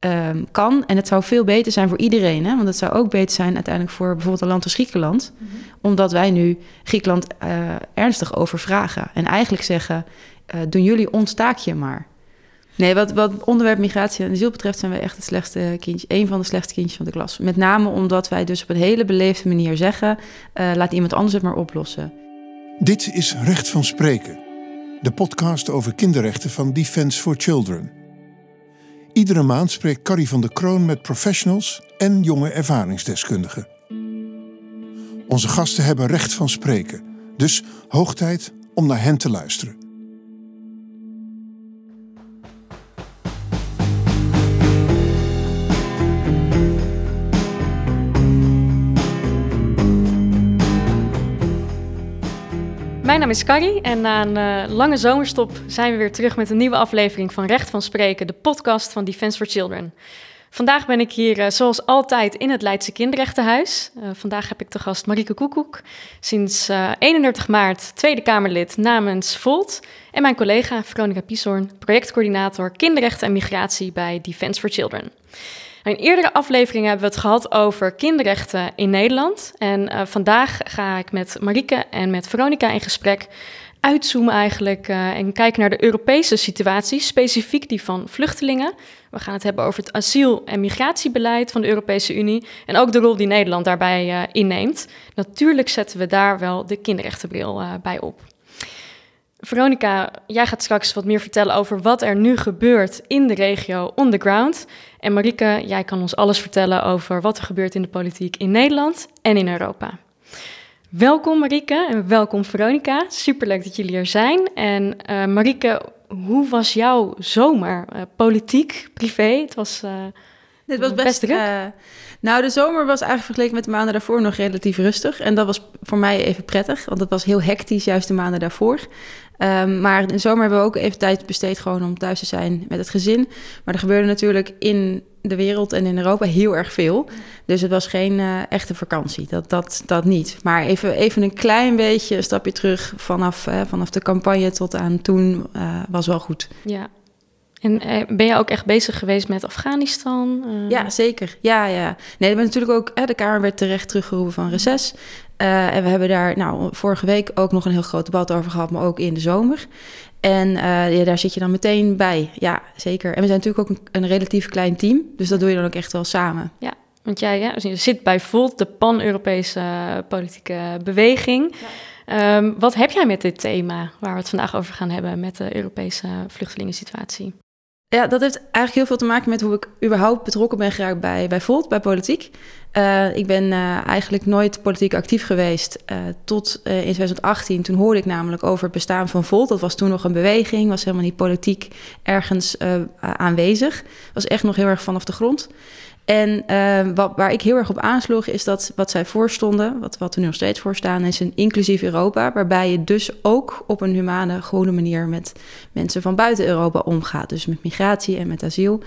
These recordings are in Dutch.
ehm, kan. En het zou veel beter zijn voor iedereen. Hè? Want het zou ook beter zijn uiteindelijk voor bijvoorbeeld een land als Griekenland. Mhm. Omdat wij nu Griekenland uh, ernstig overvragen. En eigenlijk zeggen, uh, doen jullie ons taakje maar. Nee, wat, wat onderwerp migratie en asiel betreft zijn wij echt het slechtste kindje, een van de slechtste kindjes van de klas. Met name omdat wij dus op een hele beleefde manier zeggen, uh, laat iemand anders het maar oplossen. Dit is Recht van Spreken, de podcast over kinderrechten van Defence for Children. Iedere maand spreekt Carrie van der Kroon met professionals en jonge ervaringsdeskundigen. Onze gasten hebben recht van spreken, dus hoog tijd om naar hen te luisteren. Mijn naam is Carrie en na een uh, lange zomerstop zijn we weer terug met een nieuwe aflevering van Recht van Spreken, de podcast van Defence for Children. Vandaag ben ik hier uh, zoals altijd in het Leidse Kinderrechtenhuis. Uh, vandaag heb ik te gast Marieke Koekoek, sinds 31 maart Tweede Kamerlid namens Volt. En mijn collega Veronica Pieshorn, projectcoördinator kinderrechten en migratie bij Defence for Children. In eerdere afleveringen hebben we het gehad over kinderrechten in Nederland. En uh, vandaag ga ik met Marieke en met Veronica in gesprek uitzoomen eigenlijk uh, en kijken naar de Europese situatie, specifiek die van vluchtelingen. We gaan het hebben over het asiel- en migratiebeleid van de Europese Unie en ook de rol die Nederland daarbij uh, inneemt. Natuurlijk zetten we daar wel de kinderrechtenbril bij op. Veronica, jij gaat straks wat meer vertellen over wat er nu gebeurt in de regio on the ground. En Marieke, jij kan ons alles vertellen over wat er gebeurt in de politiek in Nederland en in Europa. Welkom Marieke en welkom Veronica. Superleuk dat jullie er zijn. En uh, Marieke, hoe was jouw zomer? Uh, politiek, privé? Het was, uh, Dit was best, best druk. nou, de zomer was eigenlijk vergeleken met de maanden daarvoor nog relatief rustig. En dat was voor mij even prettig, want het was heel hectisch juist de maanden daarvoor. Um, maar in zomer hebben we ook even tijd besteed gewoon om thuis te zijn met het gezin. Maar er gebeurde natuurlijk in de wereld en in Europa heel erg veel. Dus het was geen uh, echte vakantie, dat, dat, dat niet. Maar even, even een klein beetje een stapje terug vanaf, uh, vanaf de campagne tot aan toen uh, was wel goed. Ja, en eh, ben je ook echt bezig geweest met Afghanistan? Uh... Ja, zeker. Ja, ja. Nee, we hebben natuurlijk ook... Hè, de Kamer werd terecht teruggeroepen van reces. Uh, en we hebben daar nou, vorige week ook nog een heel groot debat over gehad... maar ook in de zomer. En ja, daar zit je dan meteen bij. Ja, zeker. En we zijn natuurlijk ook een, een, relatief klein team. Dus dat doe je dan ook echt wel samen. Ja, want jij ja, je zit bij Volt, de pan-Europese politieke beweging... Ja. Um, wat heb jij met dit thema waar we het vandaag over gaan hebben met de Europese vluchtelingensituatie? Ja, dat heeft eigenlijk heel veel te maken met hoe ik überhaupt betrokken ben geraakt bij, Volt, bij politiek. Uh, ik ben uh, eigenlijk nooit politiek actief geweest uh, tot in 2018. Toen hoorde ik namelijk over het bestaan van Volt. Dat was toen nog een beweging, was helemaal niet politiek ergens aanwezig. Was echt nog heel erg vanaf de grond. En uh, wat, waar ik heel erg op aansloeg, is dat wat zij voorstonden, wat, wat we nu nog steeds voor staan, is een inclusief Europa. Waarbij je dus ook op een humane, gewone manier met mensen van buiten Europa omgaat. Dus met migratie en met asiel.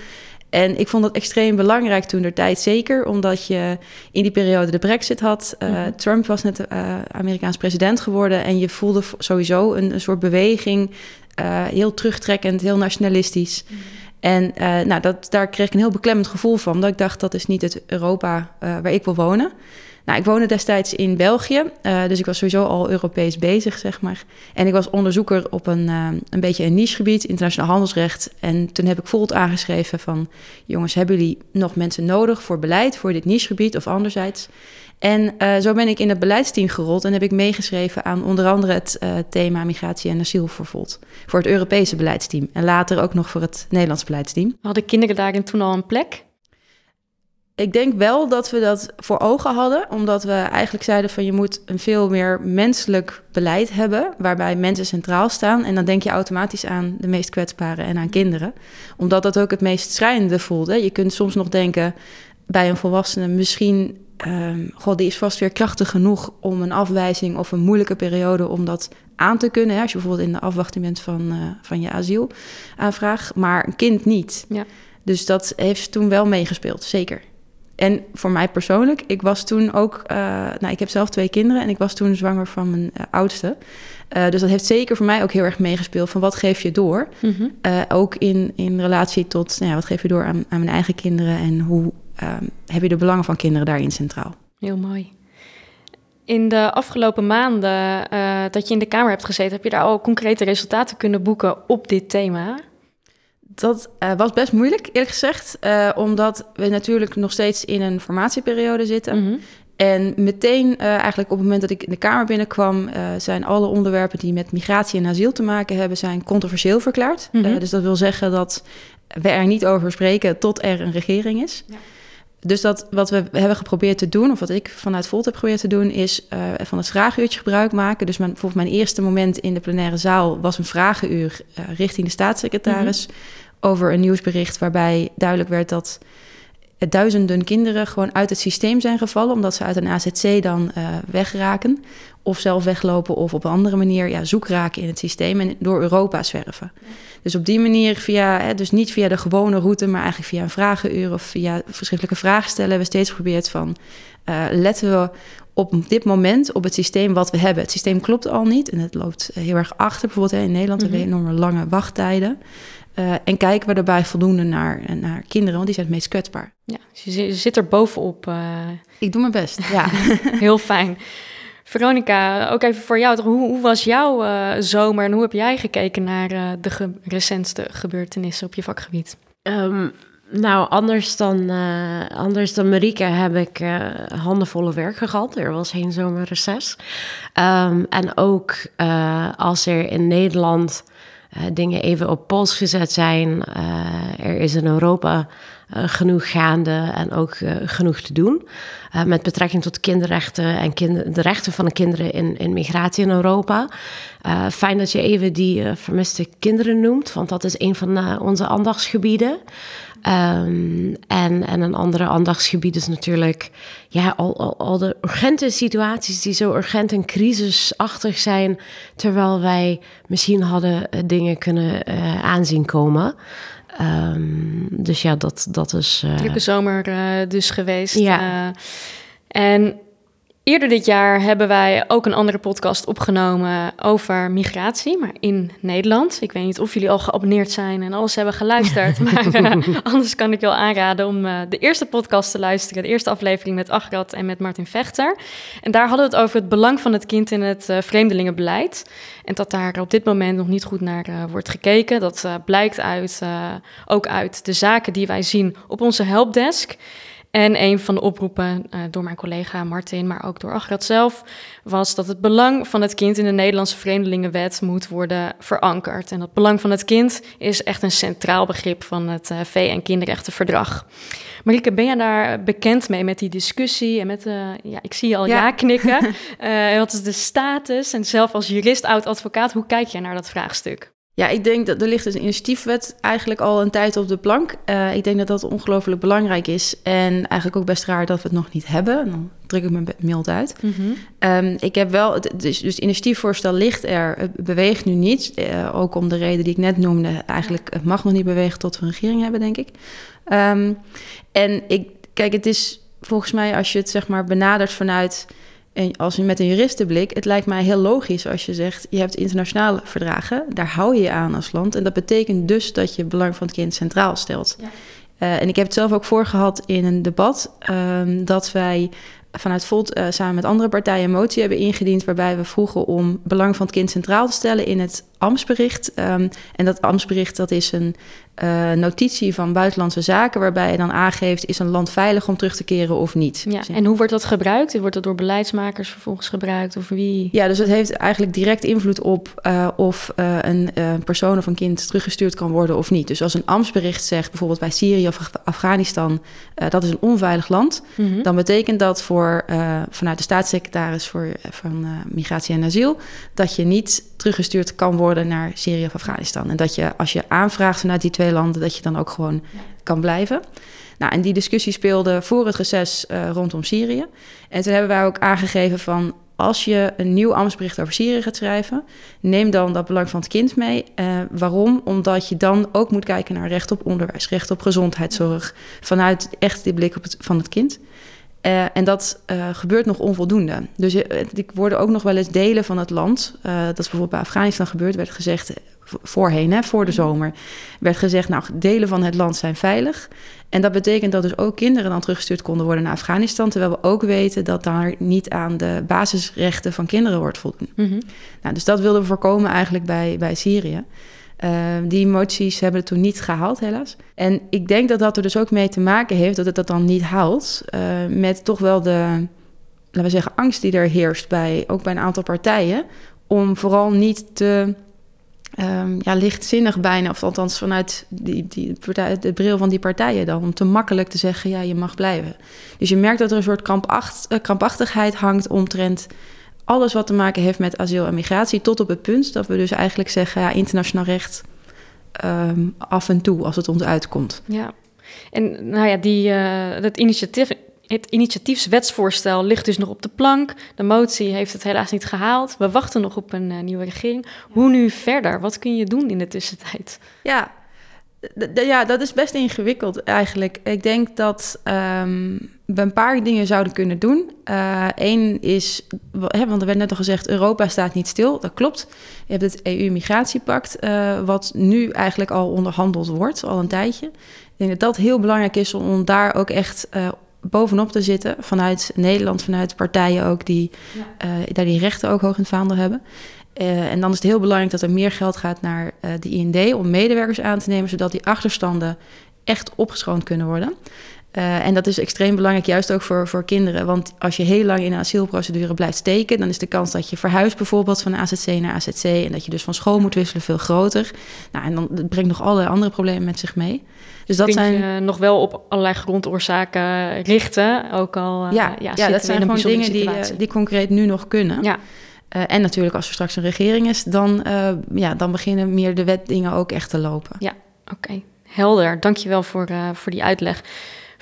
En ik vond dat extreem belangrijk toen de tijd, zeker omdat je in die periode de Brexit had. Uh, mm-hmm. Trump was net uh, Amerikaans president geworden en je voelde sowieso een, een soort beweging, uh, heel terugtrekkend, heel nationalistisch. Mm-hmm. En uh, nou, dat, daar kreeg ik een heel beklemmend gevoel van. Dat ik dacht, dat is niet het Europa uh, waar ik wil wonen. Nou, ik woonde destijds in België, uh, dus ik was sowieso al Europees bezig, zeg maar. En ik was onderzoeker op een, een beetje een nichegebied, internationaal handelsrecht. En toen heb ik Volt aangeschreven van... jongens, hebben jullie nog mensen nodig voor beleid, voor dit nichegebied of anderzijds? En uh, zo ben ik in het beleidsteam gerold en heb ik meegeschreven aan onder andere het uh, thema migratie en asiel voor Volt. Voor het Europese beleidsteam en later ook nog voor het Nederlands beleidsteam. Hadden kinderen daarin toen al een plek? Ik denk wel dat we dat voor ogen hadden, omdat we eigenlijk zeiden van je moet een veel meer menselijk beleid hebben, waarbij mensen centraal staan. En dan denk je automatisch aan de meest kwetsbaren en aan kinderen, omdat dat ook het meest schrijnende voelde. Je kunt soms nog denken bij een volwassene misschien um, god, die is vast weer krachtig genoeg om een afwijzing of een moeilijke periode om dat aan te kunnen. Hè, als je bijvoorbeeld in de afwachting bent van, uh, van je asielaanvraag, maar een kind niet. Ja. Dus dat heeft toen wel meegespeeld, zeker. En voor mij persoonlijk, ik was toen ook, uh, nou, ik heb zelf twee kinderen en ik was toen zwanger van mijn uh, oudste. Uh, dus dat heeft zeker voor mij ook heel erg meegespeeld van wat geef je door. Mm -hmm. ook in, in relatie tot, nou ja, wat geef je door aan, aan mijn eigen kinderen en hoe ehm, heb je de belangen van kinderen daarin centraal. Heel mooi. In de afgelopen maanden dat je in de Kamer hebt gezeten, heb je daar al concrete resultaten kunnen boeken op dit thema? Dat uh, was best moeilijk, eerlijk gezegd. Uh, omdat we natuurlijk nog steeds in een formatieperiode zitten. Mm -hmm. En meteen, eigenlijk op het moment dat ik in de Kamer binnenkwam... zijn alle onderwerpen die met migratie en asiel te maken hebben... zijn controversieel verklaard. Mm -hmm. dus dat wil zeggen dat we er niet over spreken tot er een regering is. Ja. Dus dat wat we hebben geprobeerd te doen, of wat ik vanuit Volt heb geprobeerd te doen, is uh, van het vragenuurtje gebruik maken. Dus mijn, bijvoorbeeld mijn eerste moment in de plenaire zaal was een vragenuur uh, richting de staatssecretaris mm -hmm. over een nieuwsbericht waarbij duidelijk werd dat duizenden kinderen gewoon uit het systeem zijn gevallen, omdat ze uit een AZC dan uh, wegraken. Of zelf weglopen of op een andere manier ja, zoek raken in het systeem en door Europa zwerven. Ja. Dus op die manier, via, hè, dus niet via de gewone route, maar eigenlijk via een vragenuur of via verschrikkelijke vragen stellen, hebben we steeds geprobeerd van uh, letten we op dit moment op het systeem wat we hebben. Het systeem klopt al niet en het loopt heel erg achter. Bijvoorbeeld hè, in Nederland mm -hmm. hebben we enorme lange wachttijden. Uh, en kijken we daarbij voldoende naar, naar kinderen, want die zijn het meest kwetsbaar. Ja, dus je zit er bovenop. Uh... Ik doe mijn best, ja. Heel fijn. Veronica, ook even voor jou. Hoe, hoe was jouw uh, zomer en hoe heb jij gekeken naar de ge recentste gebeurtenissen op je vakgebied? Um, nou, anders dan, anders dan Marieke heb ik handenvolle werk gehad. Er was geen zomerreces. Um, en ook als er in Nederland... Uh, dingen even op pols gezet zijn. Uh, er is in Europa uh, genoeg gaande en ook genoeg te doen. met betrekking tot kinderrechten en de rechten van de kinderen in, in migratie in Europa. fijn dat je even die vermiste kinderen noemt, want dat is een van onze aandachtsgebieden. Um, en, en een andere aandachtsgebied is natuurlijk ja, al, al, al de urgente situaties die zo urgent en crisisachtig zijn, terwijl wij misschien hadden dingen kunnen aanzien komen. Um, dus ja, dat, dat is. Uh... Drukke zomer dus geweest. Ja. en Eerder dit jaar hebben wij ook een andere podcast opgenomen over migratie, maar in Nederland. Ik weet niet of jullie al geabonneerd zijn en alles hebben geluisterd, maar uh, anders kan ik je wel aanraden om uh, de eerste podcast te luisteren, de eerste aflevering met Agrat en met Martin Vechter. En daar hadden we het over het belang van het kind in het uh, vreemdelingenbeleid en dat daar op dit moment nog niet goed naar wordt gekeken. Dat blijkt uit, ook uit de zaken die wij zien op onze helpdesk. En een van de oproepen uh, door mijn collega Martin, maar ook door Agrat zelf, was dat het belang van het kind in de Nederlandse Vreemdelingenwet moet worden verankerd. En dat belang van het kind is echt een centraal begrip van het uh, VN-kinderrechtenverdrag. Marieke, ben jij daar bekend mee met die discussie? En met, uh, ja, ik zie je al ja, ja knikken. wat is de status? En zelf als jurist, oud-advocaat, hoe kijk jij naar dat vraagstuk? Ja, ik denk dat er ligt dus een initiatiefwet eigenlijk al een tijd op de plank. Uh, ik denk dat dat ongelooflijk belangrijk is. En eigenlijk ook best raar dat we het nog niet hebben. Dan druk ik me mild uit. Mm -hmm. um, ik heb wel, dus, dus het initiatiefvoorstel ligt er, het beweegt nu niet. Uh, ook om de reden die ik net noemde. Eigenlijk, het mag nog niet bewegen tot we een regering hebben, denk ik. Um, en ik, kijk, het is volgens mij als je het zeg maar benadert vanuit en als je met een juristenblik, het lijkt mij heel logisch als je zegt: je hebt internationale verdragen, daar hou je je aan als land. En dat betekent dus dat je het belang van het kind centraal stelt. Ja. Uh, en ik heb het zelf ook voorgehad in een debat um, dat wij vanuit Volt uh, samen met andere partijen een motie hebben ingediend waarbij we vroegen om belang van het kind centraal te stellen in het ambtsbericht. Um, en dat ambtsbericht dat is een uh, notitie van buitenlandse zaken waarbij je dan aangeeft is een land veilig om terug te keren of niet. Ja, en hoe wordt dat gebruikt? Wordt dat door beleidsmakers vervolgens gebruikt of wie? Ja, dus het heeft eigenlijk direct invloed op uh, of uh, een persoon of een kind teruggestuurd kan worden of niet. Dus als een ambtsbericht zegt bijvoorbeeld bij Syrië of Afghanistan dat is een onveilig land, mm -hmm. dan betekent dat voor vanuit de staatssecretaris voor, van migratie en asiel dat je niet teruggestuurd kan worden naar Syrië of Afghanistan. En dat je als je aanvraagt vanuit die twee landen, dat je dan ook gewoon ja. kan blijven. Nou, en die discussie speelde voor het reces uh, rondom Syrië. En toen hebben wij ook aangegeven van als je een nieuw ambtsbericht over Syrië gaat schrijven, neem dan dat belang van het kind mee. Uh, waarom? Omdat je dan ook moet kijken naar recht op onderwijs, recht op gezondheidszorg, vanuit echt die blik op het, van het kind. Uh, en dat uh, gebeurt nog onvoldoende. Dus er worden ook nog wel eens delen van het land, dat is bijvoorbeeld bij Afghanistan gebeurd, werd gezegd voorheen, hè, voor de zomer, werd gezegd, nou, delen van het land zijn veilig. En dat betekent dat dus ook kinderen dan teruggestuurd konden worden naar Afghanistan, terwijl we ook weten dat daar niet aan de basisrechten van kinderen wordt voldoen. Mm nou, dus dat wilden we voorkomen eigenlijk bij, bij Syrië. Uh, die moties hebben het toen niet gehaald, helaas. En ik denk dat dat er dus ook mee te maken heeft dat het dat dan niet haalt. Uh, met toch wel de, laten we zeggen, angst die er heerst bij, ook bij een aantal partijen. Om vooral niet te um, ja, lichtzinnig bijna, of althans vanuit die, die partij, de bril van die partijen dan, om te makkelijk te zeggen, ja, je mag blijven. Dus je merkt dat er een soort uh, krampachtigheid hangt omtrent alles wat te maken heeft met asiel en migratie, tot op het punt dat we dus eigenlijk zeggen, ja, internationaal recht um, af en toe als het ons uitkomt. Ja, en nou ja, die, uh, dat initiatief het initiatiefswetsvoorstel ligt dus nog op de plank. De motie heeft het helaas niet gehaald. We wachten nog op een uh, nieuwe regering. Hoe nu verder? Wat kun je doen in de tussentijd? Ja, ja, dat is best ingewikkeld eigenlijk. Ik denk dat um, we een paar dingen zouden kunnen doen. Eén uh, is, hè, want er werd net al gezegd, Europa staat niet stil. Dat klopt. Je hebt het EU-migratiepact, uh, wat nu eigenlijk al onderhandeld wordt, al een tijdje. Ik denk dat dat heel belangrijk is om daar ook echt uh, bovenop te zitten. Vanuit Nederland, vanuit partijen ook die ja. daar die rechten ook hoog in het vaandel hebben. Uh, en dan is het heel belangrijk dat er meer geld gaat naar uh, de IND om medewerkers aan te nemen, zodat die achterstanden echt opgeschoond kunnen worden. Uh, en dat is extreem belangrijk, juist ook voor, voor kinderen. Want als je heel lang in een asielprocedure blijft steken, dan is de kans dat je verhuist bijvoorbeeld van AZC naar AZC en dat je dus van school moet wisselen veel groter. Nou, en dan dat brengt nog allerlei andere problemen met zich mee. Dus dat zijn je nog wel op allerlei grondoorzaken richten, ook al. Ja, ja, ja dat zijn gewoon dingen die, die concreet nu nog kunnen. Ja. Uh, en natuurlijk, als er straks een regering is, dan, ja, dan beginnen meer de wetdingen ook echt te lopen. Ja, oké. Helder. Dankjewel voor, voor die uitleg.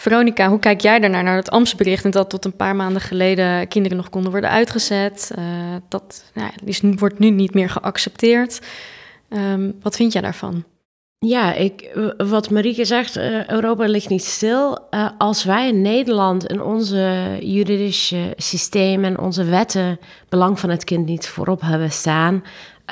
Veronica, hoe kijk jij daarnaar, naar het Amtsbericht... en dat tot een paar maanden geleden kinderen nog konden worden uitgezet? Uh, dat nou, wordt nu niet meer geaccepteerd. Um, wat vind jij daarvan? Ja, ik, wat Marieke zegt, uh, Europa ligt niet stil. Uh, als wij in Nederland in onze juridische systeem en onze wetten belang van het kind niet voorop hebben staan,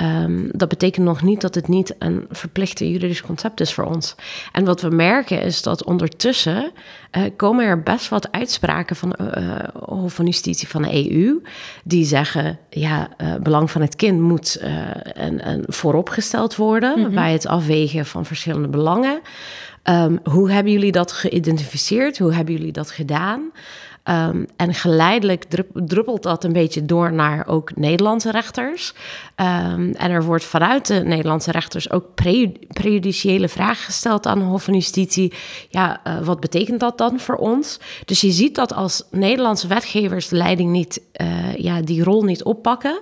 Um, dat betekent nog niet dat het niet een verplichte juridisch concept is voor ons. En wat we merken is dat ondertussen uh, komen er best wat uitspraken van uh, Hof van Justitie van de EU. Die zeggen, ja, uh, belang van het kind moet een, een vooropgesteld worden mm -hmm. bij het afwegen van verschillende belangen. Um, hoe hebben jullie dat geïdentificeerd? Hoe hebben jullie dat gedaan? Um, en geleidelijk druppelt dat een beetje door naar ook Nederlandse rechters. Um, en er wordt vanuit de Nederlandse rechters ook pre prejudiciële vragen gesteld aan de Hof van Justitie. Ja, uh, wat betekent dat dan voor ons? Dus je ziet dat als Nederlandse wetgevers de leiding niet, uh, ja, die rol niet oppakken.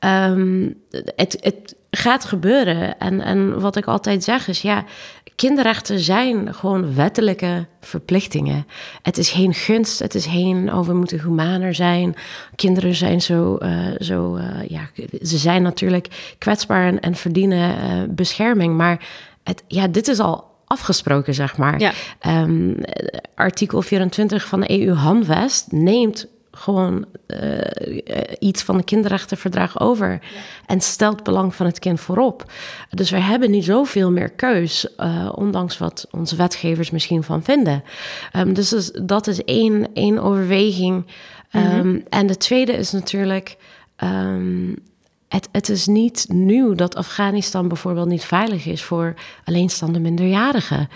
Um, het, het gaat gebeuren. En, en wat ik altijd zeg is, ja, kinderrechten zijn gewoon wettelijke verplichtingen. Het is geen gunst, het is geen, oh, we moeten humaner zijn. Kinderen zijn zo, uh, zo uh, ja, ze zijn natuurlijk kwetsbaar en, en verdienen uh, bescherming. Maar het, ja, dit is al afgesproken, zeg maar. Ja. Um, artikel 24 van de EU-handvest neemt gewoon uh, iets van de kinderrechtenverdrag over. Ja. En stelt belang van het kind voorop. Dus wij hebben niet zoveel meer keus, uh, ondanks wat onze wetgevers misschien van vinden. Um, dus, dus dat is één, één overweging. Um, mm -hmm. En de tweede is natuurlijk. Um, het, het, is niet nieuw dat Afghanistan bijvoorbeeld niet veilig is voor alleenstaande minderjarigen.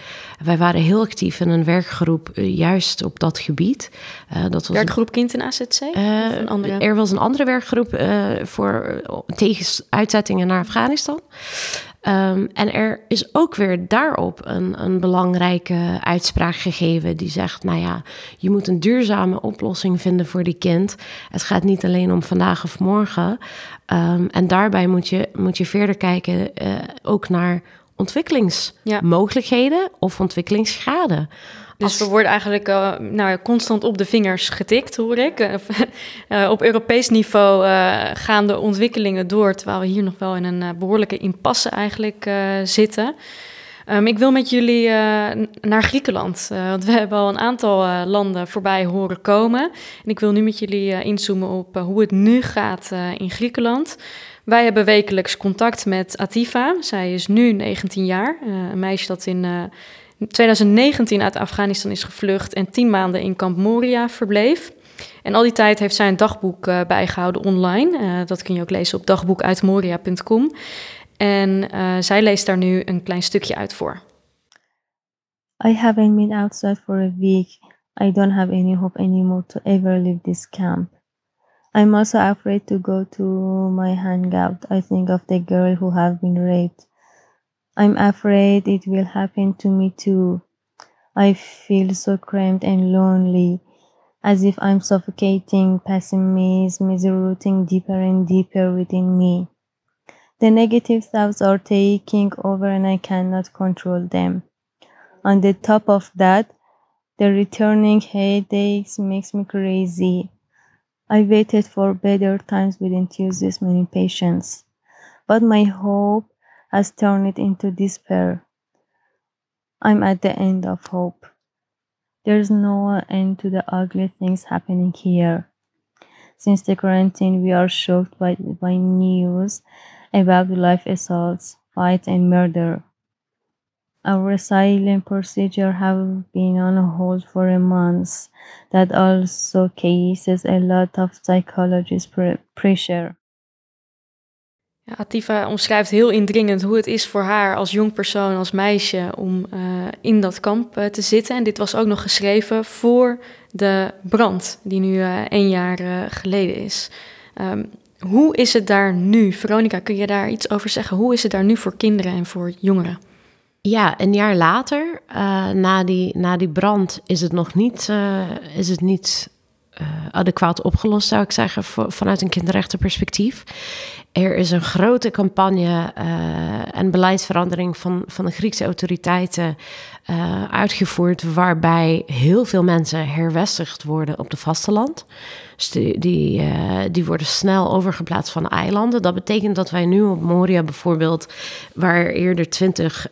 Wij waren heel actief in een werkgroep uh, juist op dat gebied. Uh, dat was werkgroep een, Kind in AZC? Uh? Er was een andere werkgroep voor, tegen uitzettingen naar Afghanistan. Um, en er is ook weer daarop een, een belangrijke uitspraak gegeven die zegt, nou ja, je moet een duurzame oplossing vinden voor die kind. Het gaat niet alleen om vandaag of morgen. Um, en daarbij moet je, moet je verder kijken uh, ook naar ontwikkelingsmogelijkheden of ontwikkelingsschade. Dus we worden eigenlijk uh, nou, constant op de vingers getikt, hoor ik. uh, op Europees niveau gaan de ontwikkelingen door, terwijl we hier nog wel in een behoorlijke impasse eigenlijk zitten. Um, ik wil met jullie naar Griekenland, want we hebben al een aantal landen voorbij horen komen. En ik wil nu met jullie inzoomen op hoe het nu gaat in Griekenland. Wij hebben wekelijks contact met Atifa. Zij is nu 19 jaar, een meisje dat in 2019 uit Afghanistan is gevlucht en tien maanden in Kamp Moria verbleef. En al die tijd heeft zij een dagboek uh, bijgehouden online. Uh, dat kun je ook lezen op dagboekuitmoria.com. En uh, zij leest daar nu een klein stukje uit voor. I haven't been outside for a week. I don't have any hope anymore to ever leave this camp. I'm also afraid to go to my hangout. I think of the girl who have been raped. I'm afraid it will happen to me too. I feel so cramped and lonely, as if I'm suffocating. Pessimism is rooting deeper and deeper within me. The negative thoughts are taking over and I cannot control them. On the top of that, the returning headaches makes me crazy. I waited for better times with enthusiasm and patience, but my hope has turned it into despair. I'm at the end of hope. There's no end to the ugly things happening here. Since the quarantine, we are shocked by, by news about life assaults, fights, and murder. Our asylum procedure have been on hold for a month. That also cases a lot of psychologist pressure. Ja, Atifa omschrijft heel indringend hoe het is voor haar als jong persoon, als meisje, om uh, in dat kamp uh, te zitten. En dit was ook nog geschreven voor de brand, die nu uh, jaar geleden is. Um, hoe is het daar nu? Veronica, kun je daar iets over zeggen? Hoe is het daar nu voor kinderen en voor jongeren? Ja, een jaar later, na, die, na die brand, is het nog niet, is het niet adequaat opgelost, zou ik zeggen, vanuit een kinderrechtenperspectief. Er is een grote campagne uh, en beleidsverandering van, van de Griekse autoriteiten uh, uitgevoerd, waarbij heel veel mensen herwestigd worden op het vasteland. Dus die, die, die, worden snel overgeplaatst van eilanden. Dat betekent dat wij nu op Moria bijvoorbeeld, waar eerder 20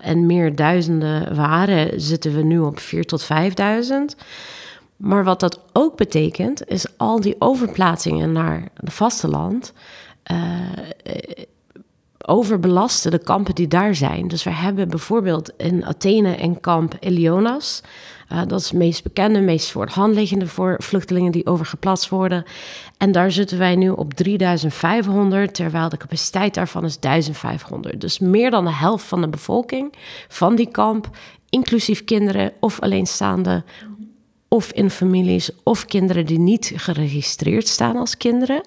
en meer duizenden waren, zitten we nu op 4 tot 5000. Maar wat dat ook betekent, is al die overplaatsingen naar het vasteland uh, overbelasten de kampen die daar zijn. Dus we hebben bijvoorbeeld in Athene een kamp Elionas. Uh, dat is het meest bekende, meest voor liggende voor vluchtelingen die overgeplaatst worden. En daar zitten wij nu op 3500, terwijl de capaciteit daarvan is 1500. Dus meer dan de helft van de bevolking van die kamp, inclusief kinderen of alleenstaande, of in families, of kinderen die niet geregistreerd staan als kinderen.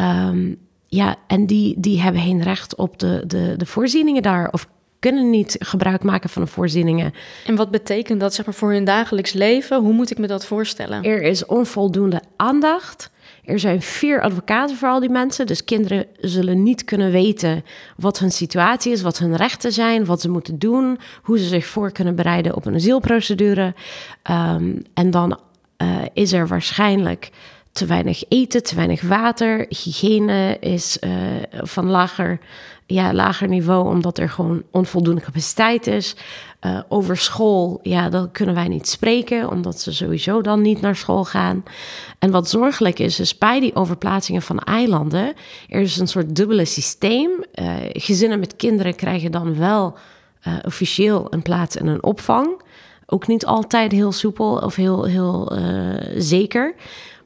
Um, ja, en die, die hebben geen recht op de, de, de voorzieningen daar. Of kunnen niet gebruik maken van de voorzieningen. En wat betekent dat zeg maar, voor hun dagelijks leven? Hoe moet ik me dat voorstellen? Er is onvoldoende aandacht. Er zijn vier advocaten voor al die mensen. Dus kinderen zullen niet kunnen weten wat hun situatie is, wat hun rechten zijn, wat ze moeten doen, hoe ze zich voor kunnen bereiden op een asielprocedure. Um, en dan uh, is er waarschijnlijk te weinig eten, te weinig water. Hygiëne is uh, van lager, ja, lager niveau, omdat er gewoon onvoldoende capaciteit is. Uh, over school, ja, dat kunnen wij niet spreken, omdat ze sowieso dan niet naar school gaan. En wat zorgelijk is, is bij die overplaatsingen van eilanden, er is een soort dubbele systeem. Uh, gezinnen met kinderen krijgen dan wel officieel een plaats in een opvang. Ook niet altijd heel soepel of heel, heel zeker.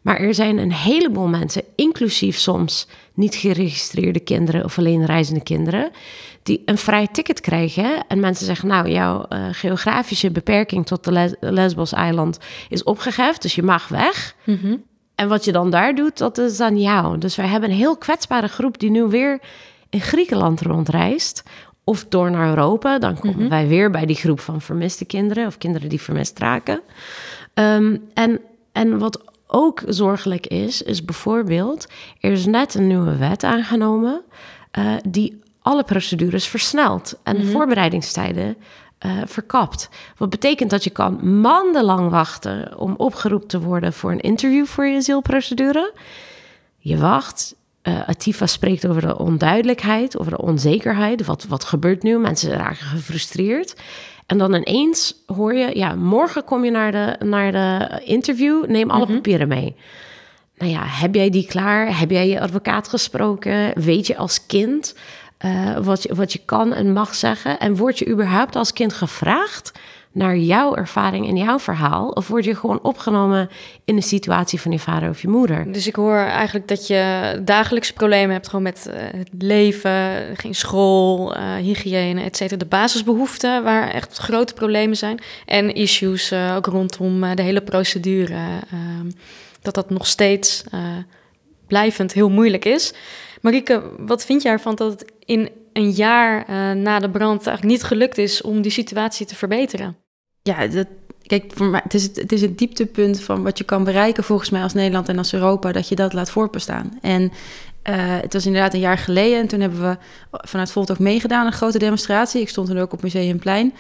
Maar er zijn een heleboel mensen, inclusief soms niet geregistreerde kinderen of alleen reizende kinderen, die een vrij ticket krijgen. En mensen zeggen, nou, jouw uh, geografische beperking tot de Les Lesbos-eiland is opgegeven, dus je mag weg. Mhm. En wat je dan daar doet, dat is aan jou. Dus wij hebben een heel kwetsbare groep die nu weer in Griekenland rondreist. Of door naar Europa. Dan komen mhm. wij weer bij die groep van vermiste kinderen of kinderen die vermist raken. Um, en, en wat ook zorgelijk is, is bijvoorbeeld, er is net een nieuwe wet aangenomen uh, die alle procedures versnelt en de mhm. voorbereidingstijden uh, verkapt. Wat betekent dat je kan maandenlang wachten om opgeroepen te worden voor een interview voor je asielprocedure. Je wacht. Uh, Atifa spreekt over de onduidelijkheid, over de onzekerheid. Wat, wat gebeurt nu? Mensen raken gefrustreerd. En dan ineens hoor je, ja, morgen kom je naar de, naar de interview, neem alle mhm. papieren mee. Nou ja, heb jij die klaar? Heb jij je advocaat gesproken? Weet je als kind uh, wat, je, wat je kan en mag zeggen? En word je überhaupt als kind gevraagd naar jouw ervaring en jouw verhaal? Of word je gewoon opgenomen in de situatie van je vader of je moeder? Dus ik hoor eigenlijk dat je dagelijks problemen hebt gewoon met uh, het leven, geen school, uh, hygiëne, et cetera. De basisbehoeften waar echt grote problemen zijn. En issues uh, ook rondom de hele procedure. Ehm, dat dat nog steeds blijvend heel moeilijk is. Marike, wat vind jij ervan dat het in een jaar na de brand eigenlijk niet gelukt is om die situatie te verbeteren? Ja, dat, kijk, voor mij, het, is het, is het dieptepunt van wat je kan bereiken volgens mij als Nederland en als Europa, dat je dat laat voorbestaan. En uh, het was inderdaad een jaar geleden en toen hebben we vanuit Volt ook meegedaan, een grote demonstratie. Ik stond toen ook op Museumplein.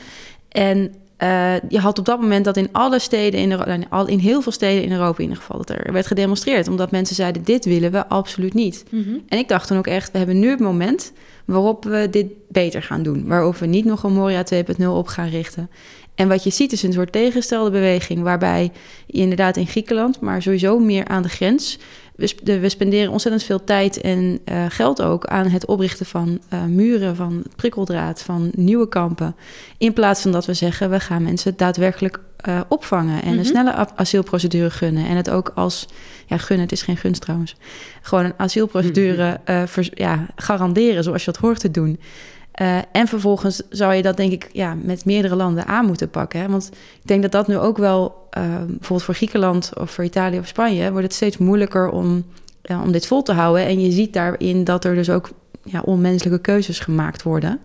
En uh, je had op dat moment dat in alle steden, in, Europa, in heel veel steden in Europa in ieder geval, dat er werd gedemonstreerd. Omdat mensen zeiden, dit willen we absoluut niet. Mm -hmm. En ik dacht toen ook echt, we hebben nu het moment waarop we dit beter gaan doen. Waarop we niet nog een Moria 2.0 op gaan richten. En wat je ziet is een soort tegenstelde beweging, waarbij je inderdaad in Griekenland, maar sowieso meer aan de grens. We, we spenderen ontzettend veel tijd en uh, geld ook aan het oprichten van uh, muren, van prikkeldraad, van nieuwe kampen. In plaats van dat we zeggen, we gaan mensen daadwerkelijk uh, opvangen en mm -hmm. een snelle asielprocedure gunnen. En het ook als, ja, gunnen, het is geen gunst trouwens, gewoon een asielprocedure mm -hmm. ja, garanderen zoals je dat hoort te doen. Uh, en vervolgens zou je dat denk ik ja, met meerdere landen aan moeten pakken. Hè? Want ik denk dat dat nu ook wel, uh, bijvoorbeeld voor Griekenland of voor Italië of Spanje, wordt het steeds moeilijker om, uh, om dit vol te houden. En je ziet daarin dat er dus ook ja, onmenselijke keuzes gemaakt worden.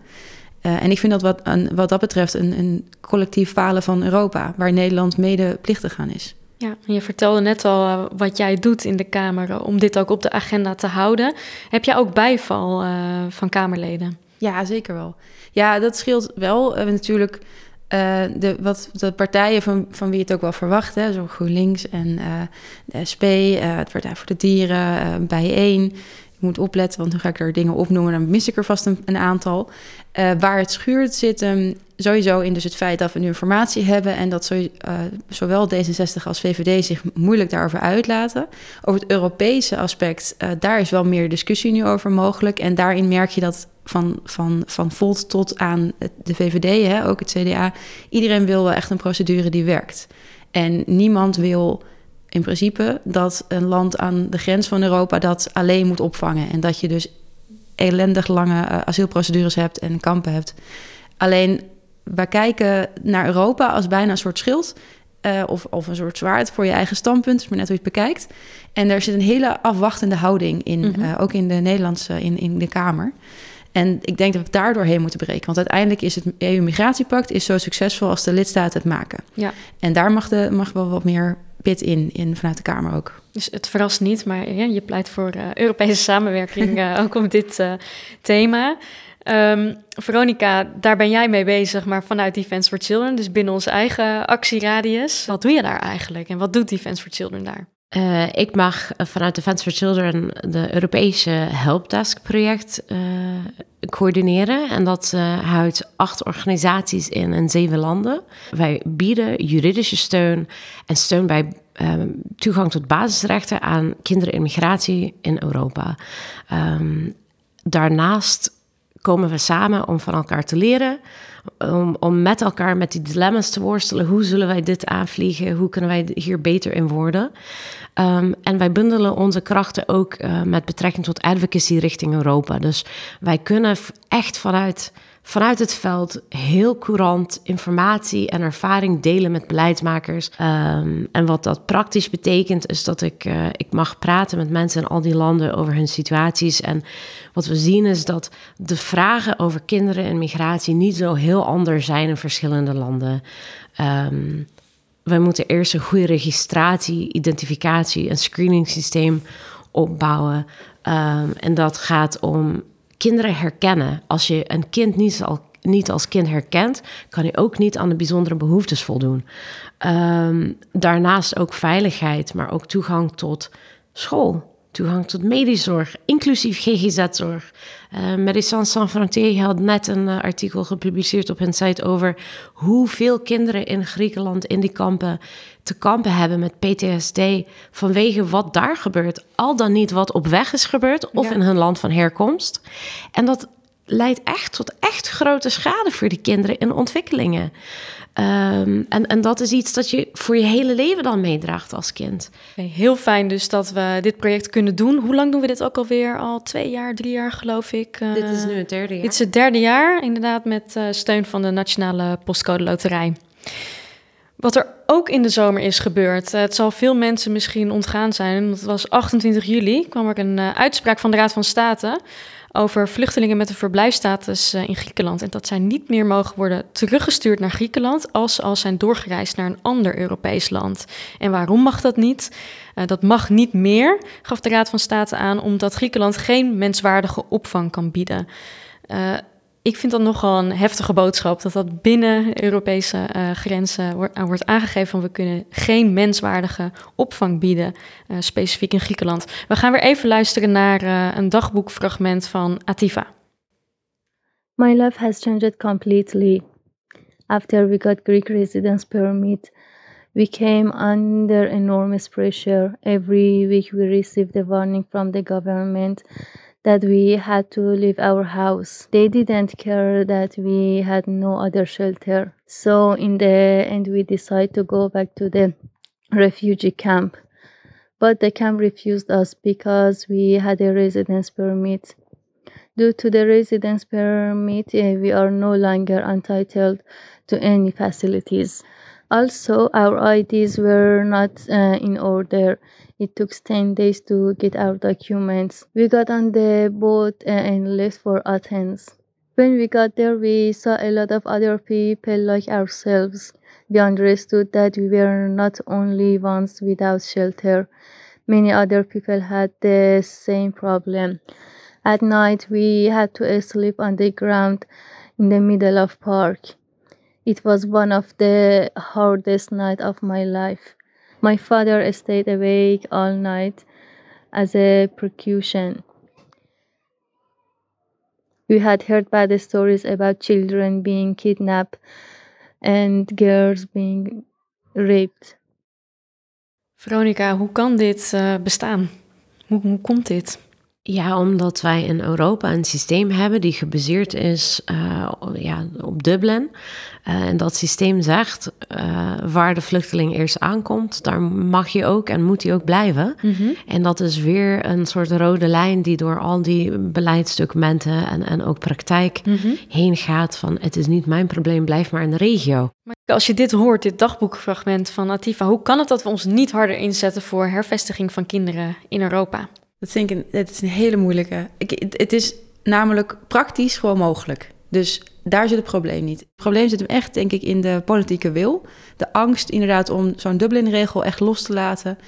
en ik vind dat wat, een, wat dat betreft een, een collectief falen van Europa, waar Nederland mede plichtig aan is. Ja, je vertelde net al wat jij doet in de Kamer om dit ook op de agenda te houden. Heb jij ook bijval van Kamerleden? Ja, zeker wel. Ja, dat scheelt wel. Uh, natuurlijk uh, de, wat de partijen van, van wie het ook wel verwacht, hè, zo GroenLinks en uh, de SP, het Partij voor de Dieren, Bijeen. Moet opletten, want nu ga ik er dingen opnoemen, dan mis ik er vast een, een aantal. waar het schuurt zit hem sowieso in dus het feit dat we nu informatie hebben en dat uh, zowel D66 als VVD zich moeilijk daarover uitlaten. Over het Europese aspect, uh, daar is wel meer discussie nu over mogelijk. En daarin merk je dat van, van, van Volt tot aan de VVD, hè, ook het CDA, iedereen wil wel echt een procedure die werkt. En niemand wil in principe dat een land aan de grens van Europa dat alleen moet opvangen. En dat je dus ellendig lange uh, asielprocedures hebt en kampen hebt. Alleen wij kijken naar Europa als bijna een soort schild. Uh, of, of een soort zwaard voor je eigen standpunt, maar net hoe je het bekijkt. En er zit een hele afwachtende houding in, mm -hmm. uh, ook in de Nederlandse, in, in de Kamer. En ik denk dat we daar doorheen moeten breken. Want uiteindelijk is het EU-migratiepact is zo succesvol als de lidstaten het maken. Ja. En daar mag, de, mag wel wat meer pit in, in vanuit de Kamer ook. Dus het verrast niet, maar je pleit voor uh, Europese samenwerking uh, ook op dit uh, thema. Um, Veronica, daar ben jij mee bezig, maar vanuit Defense for Children, dus binnen onze eigen actieradius. Wat doe je daar eigenlijk en wat doet Defense for Children daar? Uh, ik mag vanuit Defense for Children de Europese Helpdesk project uh, coördineren. En dat uh, houdt acht organisaties in in zeven landen. Wij bieden juridische steun en steun bij toegang tot basisrechten aan kinderen in migratie in Europa. Um, daarnaast komen we samen om van elkaar te leren. Om, om met elkaar met die dilemma's te worstelen. Hoe zullen wij dit aanvliegen? Hoe kunnen wij hier beter in worden? Um, en wij bundelen onze krachten ook uh, met betrekking tot advocacy richting Europa. Dus wij kunnen echt vanuit vanuit het veld heel courant informatie en ervaring delen met beleidsmakers. Um, en wat dat praktisch betekent, is dat ik, uh, ik mag praten met mensen in al die landen over hun situaties. En wat we zien is dat de vragen over kinderen en migratie niet zo heel anders zijn in verschillende landen. Um, wij moeten eerst een goede registratie, identificatie en screening systeem opbouwen. Um, en dat gaat om kinderen herkennen. Als je een kind niet niet als kind herkent, kan hij ook niet aan de bijzondere behoeftes voldoen. Ehm, daarnaast ook veiligheid, maar ook toegang tot school, toegang tot medische zorg, inclusief GGZ-zorg. Uh, Médecins Sans Frontières had net een uh, artikel gepubliceerd op hun site over hoeveel kinderen in Griekenland in die kampen te kampen hebben met PTSD vanwege wat daar gebeurt, al dan niet wat op weg is gebeurd of in hun land van herkomst. En dat leidt echt tot echt grote schade voor die kinderen in ontwikkelingen. Um, en, en dat is iets dat je voor je hele leven dan meedraagt als kind. heel fijn dus dat we dit project kunnen doen. Hoe lang doen we dit ook alweer? Al twee jaar, drie jaar geloof ik. Uh, dit is nu het derde jaar. Dit is het derde jaar, inderdaad, met uh, steun van de Nationale Postcode Loterij. Wat er ook in de zomer is gebeurd, uh, het zal veel mensen misschien ontgaan zijn. Het was 28 juli, kwam er een uitspraak van de Raad van State over vluchtelingen met een verblijfstatus uh, in Griekenland. En dat zij niet meer mogen worden teruggestuurd naar Griekenland als ze al zijn doorgereisd naar een ander Europees land. En waarom mag dat niet? Uh, dat mag niet meer, gaf de Raad van State aan, omdat Griekenland geen menswaardige opvang kan bieden. Ik vind dat nogal een heftige boodschap, dat dat binnen Europese uh, grenzen wordt, uh, wordt, aangegeven van we kunnen geen menswaardige opvang bieden, uh, specifiek in Griekenland. We gaan weer even luisteren naar eh, een dagboekfragment van Ativa. My life has changed completely. After we got Greek residence permit, we came under enormous pressure. Every week we received a warning from the government that we had to leave our house. They didn't care that we had no other shelter. So in the end, we decided to go back to the refugee camp. But the camp refused us because we had a residence permit. Due to the residence permit, uh, we are no longer entitled to any facilities. Also, our IDs were not uh, in order. It took 10 days to get our documents. We got on the boat and left for Athens. When we got there, we saw a lot of other people like ourselves. We understood that we were not only ones without shelter. Many other people had the same problem. At night, we had to sleep on the ground in the middle of park. It was one of the hardest nights of my life. My father stayed awake all night as a precaution. We had heard bad stories about children being kidnapped and girls being raped. Veronica, hoe kan dit uh, bestaan? Hoe, hoe komt dit? Ja, omdat wij in Europa een systeem hebben die gebaseerd is uh, ja, op Dublin. Uh, en dat systeem zegt uh, waar de vluchteling eerst aankomt, daar mag je ook en moet hij ook blijven. Mm -hmm. En dat is weer een soort rode lijn die door al die beleidsdocumenten en, en ook praktijk mm -hmm. heen gaat van het is niet mijn probleem, blijf maar in de regio. Maar als je dit hoort, dit dagboekfragment van Atifa, hoe kan het dat we ons niet harder inzetten voor hervestiging van kinderen in Europa? Dat vind ik een, het is een hele moeilijke. Ik, het, het, is namelijk praktisch gewoon mogelijk. Dus daar zit het probleem niet. Het probleem zit hem echt, denk ik, in de politieke wil. De angst inderdaad om zo'n Dublin-regel echt los te laten.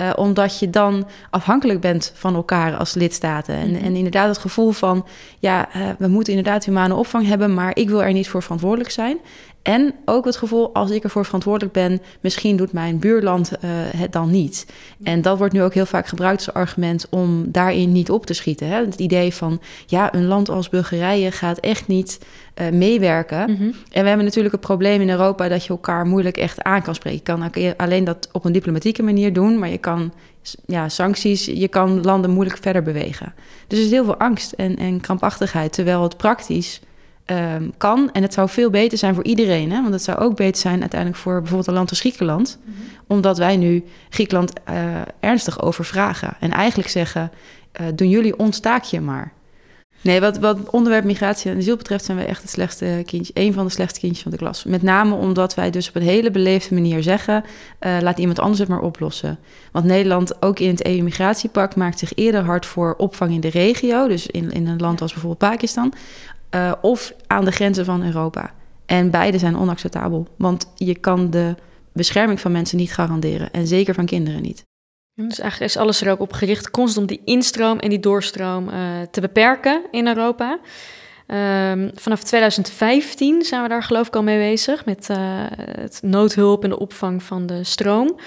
Uh, omdat je dan afhankelijk bent van elkaar als lidstaten. En, en inderdaad het gevoel van, ja, uh, we moeten inderdaad humane opvang hebben, maar ik wil er niet voor verantwoordelijk zijn. En ook het gevoel, als ik ervoor verantwoordelijk ben, misschien doet mijn buurland uh, het dan niet. En dat wordt nu ook heel vaak gebruikt als argument om daarin niet op te schieten. Hè? Het idee van, ja, een land als Bulgarije gaat echt niet uh, meewerken. Mm-hmm. En we hebben natuurlijk het probleem in Europa dat je elkaar moeilijk echt aan kan spreken. Je kan alleen dat op een diplomatieke manier doen, maar je kan ja, sancties, je kan landen moeilijk verder bewegen. Dus er is heel veel angst en, en krampachtigheid, terwijl het praktisch um, kan. En het zou veel beter zijn voor iedereen. Hè? Want het zou ook beter zijn uiteindelijk voor bijvoorbeeld een land als Griekenland. Mm-hmm. Omdat wij nu Griekenland uh, ernstig overvragen. En eigenlijk zeggen, uh, doen jullie ons taakje maar. Nee, wat, wat onderwerp migratie en asiel betreft zijn wij echt het slechtste kindje, een van de slechtste kindjes van de klas. Met name omdat wij dus op een hele beleefde manier zeggen, uh, laat iemand anders het maar oplossen. Want Nederland, ook in het EU-migratiepact, maakt zich eerder hard voor opvang in de regio, dus in, in een land als bijvoorbeeld Pakistan, uh, of aan de grenzen van Europa. En beide zijn onacceptabel, want je kan de bescherming van mensen niet garanderen en zeker van kinderen niet. Dus eigenlijk is alles er ook op gericht, constant om die instroom en die doorstroom uh, te beperken in Europa. Ehm, vanaf 2015 zijn we daar geloof ik al mee bezig met uh, het noodhulp en de opvang van de stroom.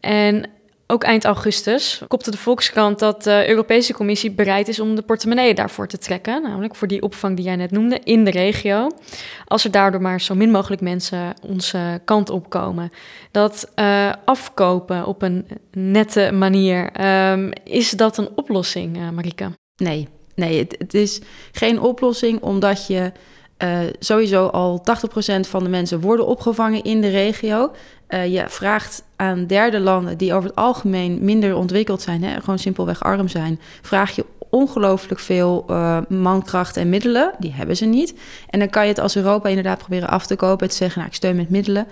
En ook eind augustus kopte de Volkskrant dat de Europese Commissie bereid is om de portemonnee daarvoor te trekken. Namelijk voor die opvang die jij net noemde in de regio. Als er daardoor maar zo min mogelijk mensen onze kant op komen. Dat uh, afkopen op een nette manier, um, is dat een oplossing, uh, Marike? Nee, nee het, is geen oplossing omdat je uh, sowieso al 80% van de mensen worden opgevangen in de regio. Uh, je vraagt aan derde landen die over het algemeen minder ontwikkeld zijn, hè, gewoon simpelweg arm zijn, vraag je ongelooflijk veel uh, mankracht en middelen. Die hebben ze niet. En dan kan je het als Europa inderdaad proberen af te kopen en te zeggen, nou, ik steun met middelen.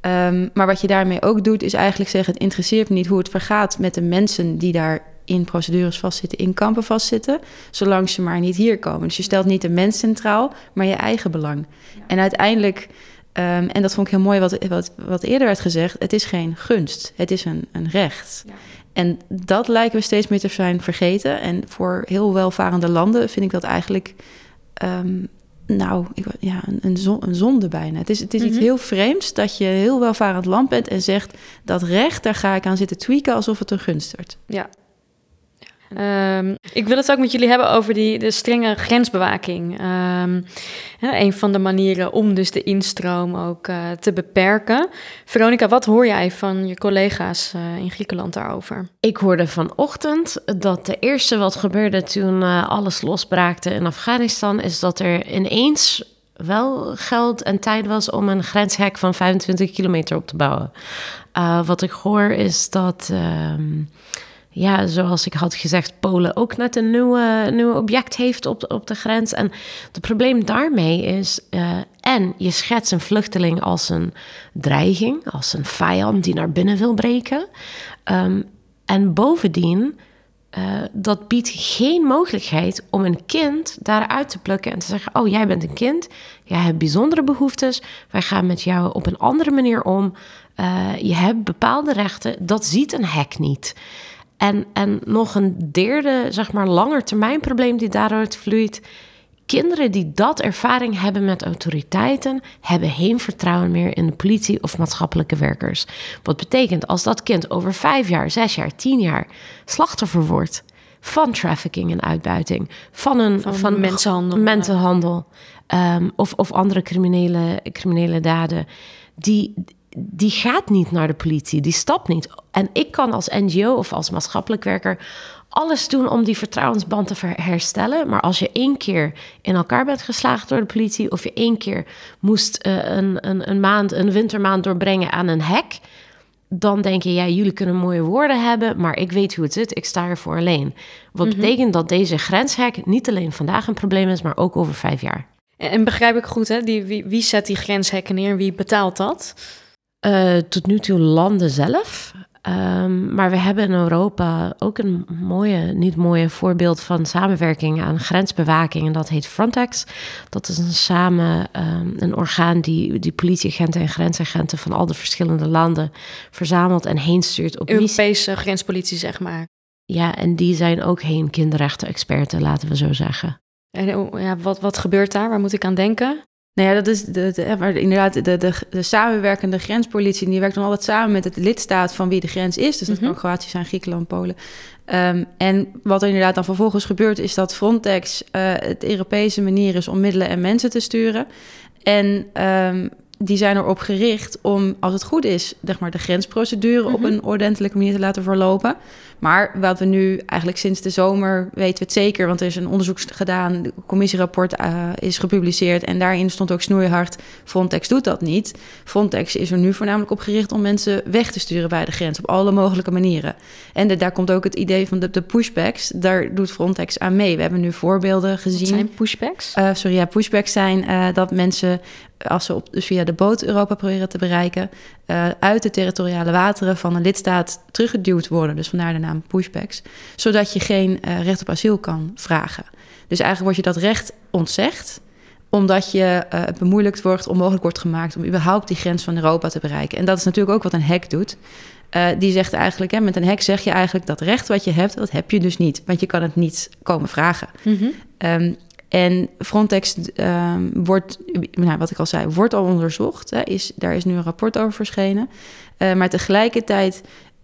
Um, maar wat je daarmee ook doet, is eigenlijk zeggen: het interesseert me niet hoe het vergaat met de mensen die daar in procedures vastzitten, in kampen vastzitten, zolang ze maar niet hier komen. Dus je stelt niet de mens centraal, maar je eigen belang. En uiteindelijk Um, en dat vond ik heel mooi wat, wat, wat eerder werd gezegd. Het is geen gunst, het is een, een recht. Ja. En dat lijken we steeds meer te zijn vergeten. En voor heel welvarende landen vind ik dat eigenlijk... Um, nou, ik, ja, een, een, een, zonde bijna. Het is, het is iets mhm. heel vreemds dat je heel welvarend land bent... en zegt, dat recht, daar ga ik aan zitten tweaken alsof het een gunst wordt. Ja, Um, ik wil het ook met jullie hebben over die, de strenge grensbewaking. Um, een van de manieren om dus de instroom ook uh, te beperken. Veronica, wat hoor jij van je collega's uh, in Griekenland daarover? Ik hoorde vanochtend dat de eerste wat gebeurde toen uh, alles losbraakte in Afghanistan... is dat er ineens wel geld en tijd was om een grenshek van 25 kilometer op te bouwen. wat ik hoor is dat... Ehm, ja, zoals ik had gezegd, Polen ook net een nieuwe, nieuwe object heeft op, op de grens. En het probleem daarmee is, uh, en je schetst een vluchteling als een dreiging, als een vijand die naar binnen wil breken. Um, en bovendien, uh, dat biedt geen mogelijkheid om een kind daaruit te plukken en te zeggen: Oh, jij bent een kind, jij hebt bijzondere behoeftes, wij gaan met jou op een andere manier om. Uh, je hebt bepaalde rechten, dat ziet een hek niet. En, en nog een derde, zeg maar, langetermijnprobleem die daaruit vloeit. Kinderen die dat ervaring hebben met autoriteiten, hebben geen vertrouwen meer in de politie of maatschappelijke werkers. Wat betekent als dat kind over vijf jaar, zes jaar, tien jaar slachtoffer wordt van trafficking en uitbuiting, van een van, van mensenhandel, mensenhandel um, of, of andere criminele, criminele daden, die, die gaat niet naar de politie, die stapt niet. En ik kan als NGO of als maatschappelijk werker alles doen om die vertrouwensband te herstellen. Maar als je één keer in elkaar bent geslagen door de politie, of je één keer moest uh, een, een, een maand, een wintermaand doorbrengen aan een hek, dan denk je, ja, jullie kunnen mooie woorden hebben, maar ik weet hoe het zit, ik sta ervoor alleen. Wat mhm. betekent dat deze grenshek niet alleen vandaag een probleem is, maar ook over vijf jaar. En begrijp ik goed, hè? Die, wie, wie zet die grenshekken neer? Wie betaalt dat? Uh, tot nu toe landen zelf. Um, maar we hebben in Europa ook een mooie, niet mooie voorbeeld van samenwerking aan grensbewaking. En dat heet Frontex. Dat is een samen um, een orgaan die, die politieagenten en grensagenten van al de verschillende landen verzamelt en heen stuurt op Europese grenspolitie, zeg maar. Ja, en die zijn ook heen kinderrechten-experten, laten we zo zeggen. En oh, ja, wat, wat gebeurt daar? Waar moet ik aan denken? Nou ja, dat is de, de, maar inderdaad de, de, de samenwerkende grenspolitie. Die werkt dan altijd samen met het lidstaat van wie de grens is. Dus dat mm kan Kroatië zijn, Griekenland, Polen. Um, en wat er inderdaad dan vervolgens gebeurt, is dat Frontex uh, het Europese manier is om middelen en mensen te sturen. En um, die zijn erop gericht om, als het goed is, zeg maar, de grensprocedure op mhm. een ordentelijke manier te laten verlopen. Maar wat we nu eigenlijk sinds de zomer weten we het zeker, want er is een onderzoek gedaan, de commissierapport uh, is gepubliceerd en daarin stond ook snoeihard: Frontex doet dat niet. Frontex is er nu voornamelijk op gericht om mensen weg te sturen bij de grens op alle mogelijke manieren. En de, daar komt ook het idee van de, de, pushbacks. Daar doet Frontex aan mee. We hebben nu voorbeelden gezien. Wat zijn pushbacks? Uh, sorry, ja, pushbacks zijn uh, dat mensen als ze op, dus via de boot Europa proberen te bereiken, uit de territoriale wateren van een lidstaat teruggeduwd worden. Dus vandaar de naam pushbacks. Zodat je geen uh, recht op asiel kan vragen. Dus eigenlijk wordt je dat recht ontzegd omdat je uh, het bemoeilijkt wordt, onmogelijk wordt gemaakt om überhaupt die grens van Europa te bereiken. En dat is natuurlijk ook wat een hek doet. Uh, die zegt eigenlijk, hè, met een hek zeg je eigenlijk dat recht wat je hebt, dat heb je dus niet. Want je kan het niet komen vragen. Mm -hmm. um, En Frontex um, wordt, nou, wat ik al zei, wordt al onderzocht. Hè, is, daar is nu een rapport over verschenen. Uh, maar tegelijkertijd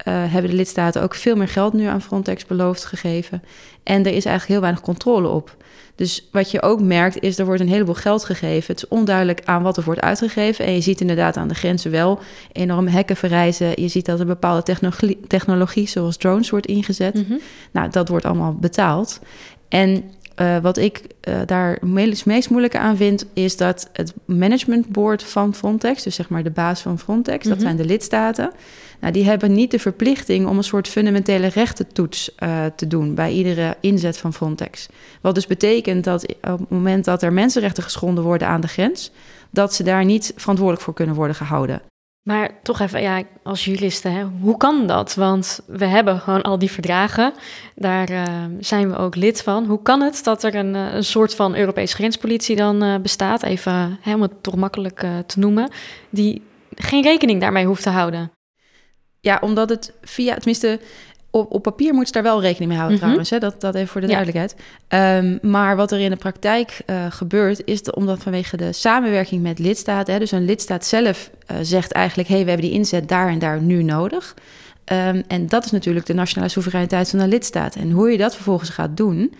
uh, hebben de lidstaten ook veel meer geld nu aan Frontex beloofd gegeven. En er is eigenlijk heel weinig controle op. Dus wat je ook merkt is, er wordt een heleboel geld gegeven. Het is onduidelijk aan wat er wordt uitgegeven. En je ziet inderdaad aan de grenzen wel enorme hekken verrijzen. Je ziet dat er bepaalde technologie, technologie zoals drones wordt ingezet. Mm -hmm. Nou, dat wordt allemaal betaald. En uh, wat ik uh, daar het meest moeilijke aan vind, is dat het managementboard van Frontex, dus zeg maar de baas van Frontex, mm -hmm. dat zijn de lidstaten, nou, die hebben niet de verplichting om een soort fundamentele rechtentoets uh, te doen bij iedere inzet van Frontex. Wat dus betekent dat op het moment dat er mensenrechten geschonden worden aan de grens, dat ze daar niet verantwoordelijk voor kunnen worden gehouden. Maar toch even, ja, als juristen, hè, hoe kan dat? Want we hebben gewoon al die verdragen, daar uh, zijn we ook lid van. Hoe kan het dat er een, een soort van Europese grenspolitie dan bestaat, even hè, het toch makkelijk te noemen, die geen rekening daarmee hoeft te houden? Ja, omdat het via, tenminste, op, op papier moet je daar wel rekening mee houden mm -hmm. trouwens. Hè? Dat, dat even voor de ja. duidelijkheid. Um, maar wat er in de praktijk uh, gebeurt, is de, omdat vanwege de samenwerking met lidstaten... Hè, dus een lidstaat zelf uh, zegt eigenlijk... hé, hey, we hebben die inzet daar en daar nu nodig. Um, en dat is natuurlijk de nationale soevereiniteit van de lidstaat. En hoe je dat vervolgens gaat doen...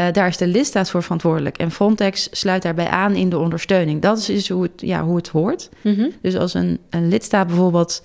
Uh, daar is de lidstaat voor verantwoordelijk. En Frontex sluit daarbij aan in de ondersteuning. Dat is dus hoe het, ja, hoe het hoort. Mm -hmm. Dus als een, een lidstaat bijvoorbeeld...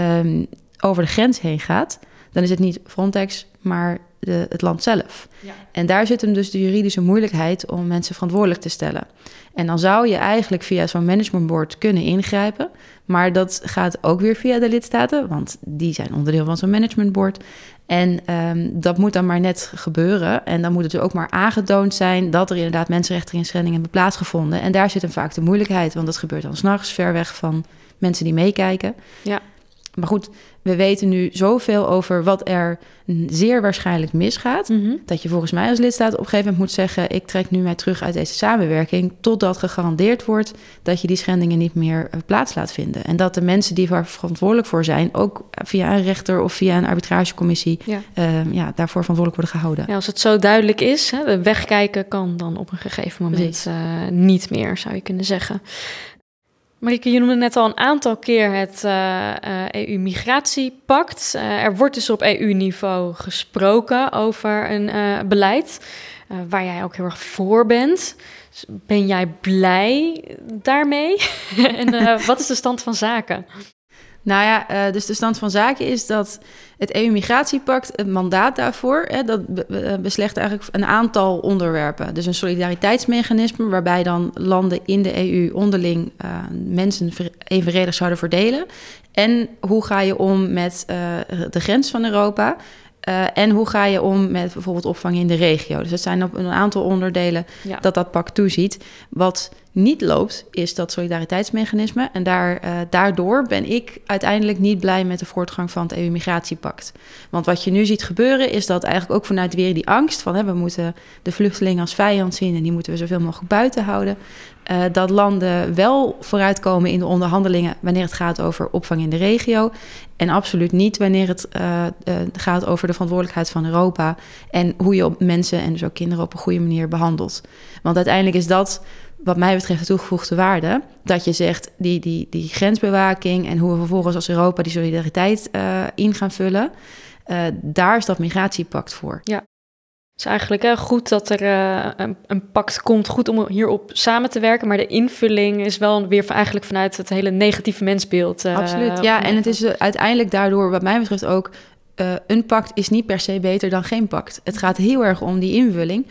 Um, over de grens heen gaat, dan is het niet Frontex, maar de, het land zelf. Ja. En daar zit hem dus de juridische moeilijkheid om mensen verantwoordelijk te stellen. En dan zou je eigenlijk via zo'n managementboard kunnen ingrijpen, maar dat gaat ook weer via de lidstaten, want die zijn onderdeel van zo'n managementboard. En um, dat moet dan maar net gebeuren. En dan moet het dus ook maar aangetoond zijn dat er inderdaad mensenrechteninschendingen hebben plaatsgevonden. En daar zit hem vaak de moeilijkheid, want dat gebeurt dan s'nachts ver weg van mensen die meekijken. Ja. Maar goed, we weten nu zoveel over wat er zeer waarschijnlijk misgaat. Mm -hmm. Dat je volgens mij als lidstaat op een gegeven moment moet zeggen: Ik trek nu mij terug uit deze samenwerking. Totdat gegarandeerd wordt dat je die schendingen niet meer plaats laat vinden. En dat de mensen die daar verantwoordelijk voor zijn, ook via een rechter of via een arbitragecommissie, ja. Uh, ja, daarvoor verantwoordelijk worden gehouden. Ja, als het zo duidelijk is, hè, wegkijken kan dan op een gegeven moment uh, niet meer, zou je kunnen zeggen. Marieke, je noemde net al een aantal keer het uh, uh, EU-migratiepact. Uh, er wordt dus op EU-niveau gesproken over een beleid waar jij ook heel erg voor bent. Dus ben jij blij daarmee? en wat is de stand van zaken? Nou ja, uh, dus de stand van zaken is dat het EU-migratiepact, het mandaat daarvoor, dat be beslecht eigenlijk een aantal onderwerpen. Dus een solidariteitsmechanisme waarbij dan landen in de EU onderling uh, mensen evenredig zouden verdelen. En hoe ga je om met de grens van Europa? Uh, en hoe ga je om met bijvoorbeeld opvang in de regio? Dus dat zijn op een aantal onderdelen ja. dat dat pact toeziet. Wat niet loopt, is dat solidariteitsmechanisme. En daar, uh, daardoor ben ik uiteindelijk niet blij met de voortgang van het EU-migratiepact. Want wat je nu ziet gebeuren, is dat eigenlijk ook vanuit weer die angst van hè, we moeten de vluchtelingen als vijand zien en die moeten we zoveel mogelijk buiten houden. Uh, dat landen wel vooruitkomen in de onderhandelingen wanneer het gaat over opvang in de regio. En absoluut niet wanneer het uh, gaat over de verantwoordelijkheid van Europa. En hoe je op mensen en dus ook kinderen op een goede manier behandelt. Want uiteindelijk is dat wat mij betreft de toegevoegde waarde. Dat je zegt, die, die, die grensbewaking en hoe we vervolgens als Europa die solidariteit uh, in gaan vullen. Uh, daar is dat migratiepact voor. Ja. Het is eigenlijk hè, goed dat er uh, een, een, pact komt, goed om hierop samen te werken. Maar de invulling is wel weer eigenlijk vanuit het hele negatieve mensbeeld. Absoluut, ja. En het is uiteindelijk daardoor, wat mij betreft ook, uh, een pact is niet per se beter dan geen pact. Het gaat heel erg om die invulling.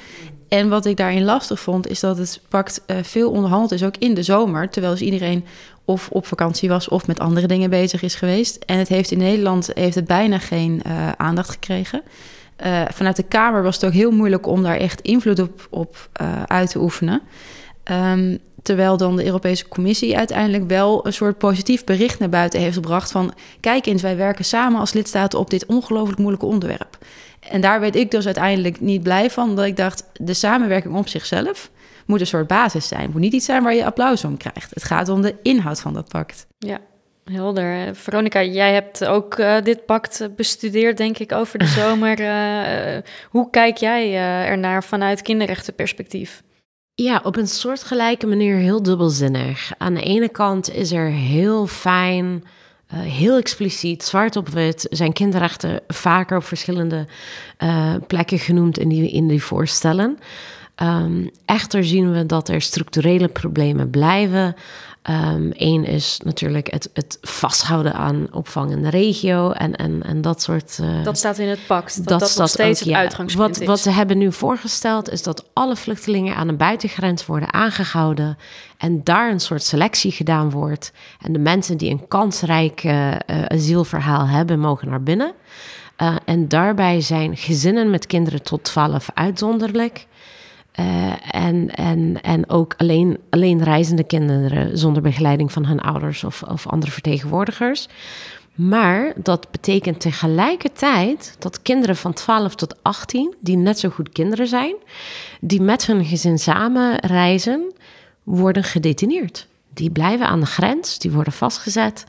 En wat ik daarin lastig vond, is dat het pact uh, veel onderhandeld is, ook in de zomer. Terwijl dus iedereen of op vakantie was of met andere dingen bezig is geweest. En het heeft in Nederland heeft het bijna geen uh, aandacht gekregen. Uh, vanuit de Kamer was het ook heel moeilijk om daar echt invloed op, op uit te oefenen. Um, terwijl dan de Europese Commissie uiteindelijk wel een soort positief bericht naar buiten heeft gebracht van kijk eens, wij werken samen als lidstaten op dit ongelooflijk moeilijke onderwerp. En daar werd ik dus uiteindelijk niet blij van, dat ik dacht, de samenwerking op zichzelf moet een soort basis zijn. Het moet niet iets zijn waar je applaus om krijgt. Het gaat om de inhoud van dat pact. Ja, helder. Veronica, jij hebt ook uh, dit pact bestudeerd, denk ik, over de zomer. uh, hoe kijk jij uh, ernaar vanuit kinderrechtenperspectief? Ja, op een soortgelijke manier heel dubbelzinnig. Aan de ene kant is er heel fijn, uh, heel expliciet, zwart op wit, zijn kinderrechten vaker op verschillende uh, plekken genoemd in die, in die voorstellen. Um, echter zien we dat er structurele problemen blijven. Eén ehm, is natuurlijk het, het, vasthouden aan opvang in de regio en, en, en dat soort. Uh, dat staat in het pact. Dat, dat, dat nog steeds ook, het ja. uitgangspunt wat, is. Wat ze hebben nu voorgesteld is dat alle vluchtelingen aan de buitengrens worden aangehouden en daar een soort selectie gedaan wordt. En de mensen die een kansrijk uh, asielverhaal hebben, mogen naar binnen. Uh, en daarbij zijn gezinnen met kinderen tot 12 uitzonderlijk. Uh, en, en, en ook alleen, alleen reizende kinderen zonder begeleiding van hun ouders of, of andere vertegenwoordigers. Maar dat betekent tegelijkertijd dat kinderen van 12 tot 18, die net zo goed kinderen zijn, die met hun gezin samen reizen, worden gedetineerd. Die blijven aan de grens, die worden vastgezet.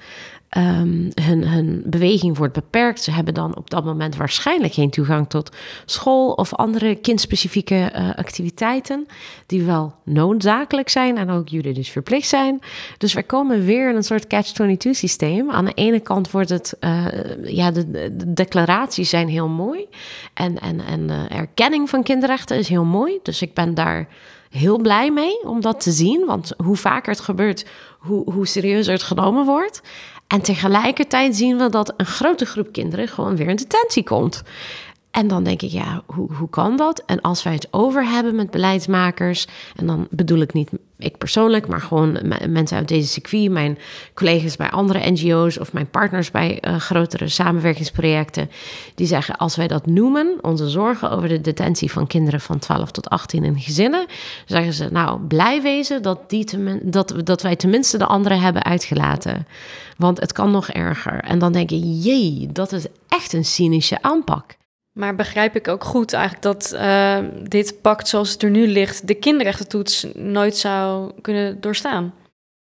Um, hun, hun beweging wordt beperkt. Ze hebben dan op dat moment waarschijnlijk geen toegang tot school of andere kindspecifieke uh, activiteiten, die wel noodzakelijk zijn en ook juridisch verplicht zijn. Dus wij komen weer in een soort catch-22 systeem. Aan de ene kant wordt het, uh, ja, de, de, declaraties zijn heel mooi en, en, en erkenning van kinderrechten is heel mooi. Dus ik ben daar heel blij mee om dat te zien. Want hoe vaker het gebeurt, hoe, hoe serieuzer het genomen wordt. En tegelijkertijd zien we dat een grote groep kinderen gewoon weer in detentie komt. En dan denk ik, ja, hoe, hoe kan dat? En als wij het over hebben met beleidsmakers, en dan bedoel ik niet ik persoonlijk, maar gewoon mensen uit deze circuit, mijn collega's bij andere NGO's of mijn partners bij uh, grotere samenwerkingsprojecten, die zeggen: als wij dat noemen, onze zorgen over de detentie van kinderen van 12 tot 18 in gezinnen, zeggen ze: nou, blij wezen dat, die dat, dat wij tenminste de anderen hebben uitgelaten. Want het kan nog erger. En dan denk ik: jee, dat is echt een cynische aanpak. Maar begrijp ik ook goed eigenlijk dat uh, dit pact zoals het er nu ligt, de kinderrechtentoets nooit zou kunnen doorstaan?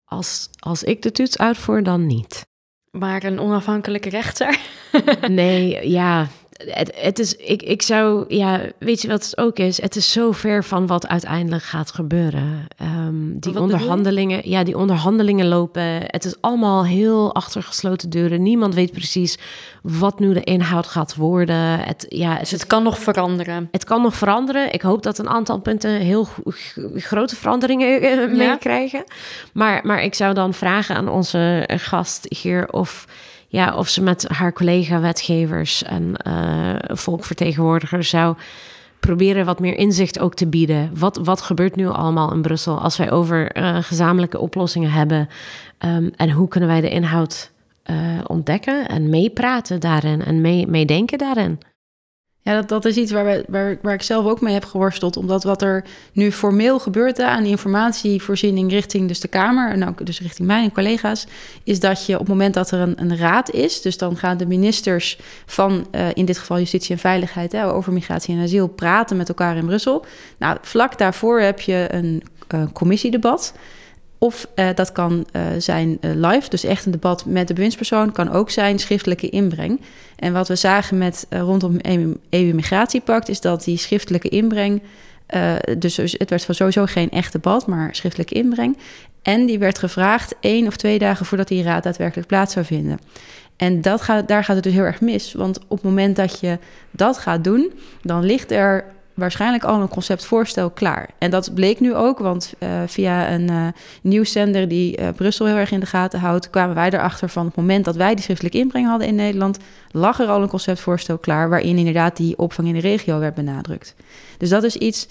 Als, als ik de toets uitvoer, dan niet. Maar een onafhankelijke rechter? nee, ja, het, het, is, ik, ik zou, ja, weet je wat het ook is? Het is zo ver van wat uiteindelijk gaat gebeuren. Um, die onderhandelingen, ja, die onderhandelingen lopen. Het is allemaal heel achter gesloten deuren. Niemand weet precies wat nu de inhoud gaat worden. Het, ja, het, dus het kan nog veranderen. Het kan nog veranderen. Ik hoop dat een aantal punten heel grote veranderingen uh, meekrijgen. Maar, maar ik zou dan vragen aan onze gast hier of ja, of ze met haar collega-wetgevers en uh, volkvertegenwoordigers zou proberen wat meer inzicht ook te bieden. Wat, wat gebeurt nu allemaal in Brussel als wij over uh, gezamenlijke oplossingen hebben? Um, en hoe kunnen wij de inhoud uh, ontdekken en meepraten daarin en mee, meedenken daarin? Ja, dat, dat is iets waar, we, waar, waar ik zelf ook mee heb geworsteld. Omdat wat er nu formeel gebeurt aan informatievoorziening richting dus de Kamer... en ook dus richting mij en collega's... is dat je op het moment dat er een, een raad is... dus dan gaan de ministers van uh, in dit geval justitie en veiligheid... Hè, over migratie en asiel praten met elkaar in Brussel. Nou, vlak daarvoor heb je een uh, commissiedebat... Of uh, dat kan uh, zijn uh, live, dus echt een debat met de bewindspersoon. Kan ook zijn schriftelijke inbreng. En wat we zagen met rondom EU-migratiepact... is dat die schriftelijke inbreng... dus het werd sowieso geen echt debat, maar schriftelijke inbreng. En die werd gevraagd één of twee dagen voordat die raad daadwerkelijk plaats zou vinden. En dat gaat, daar gaat het dus heel erg mis. Want op het moment dat je dat gaat doen, dan ligt er waarschijnlijk al een conceptvoorstel klaar. En dat bleek nu ook, want uh, via een uh, nieuwszender die uh, Brussel heel erg in de gaten houdt, kwamen wij erachter van het moment dat wij die schriftelijke inbreng hadden in Nederland, lag er al een conceptvoorstel klaar waarin inderdaad die opvang in de regio werd benadrukt. Dus dat is iets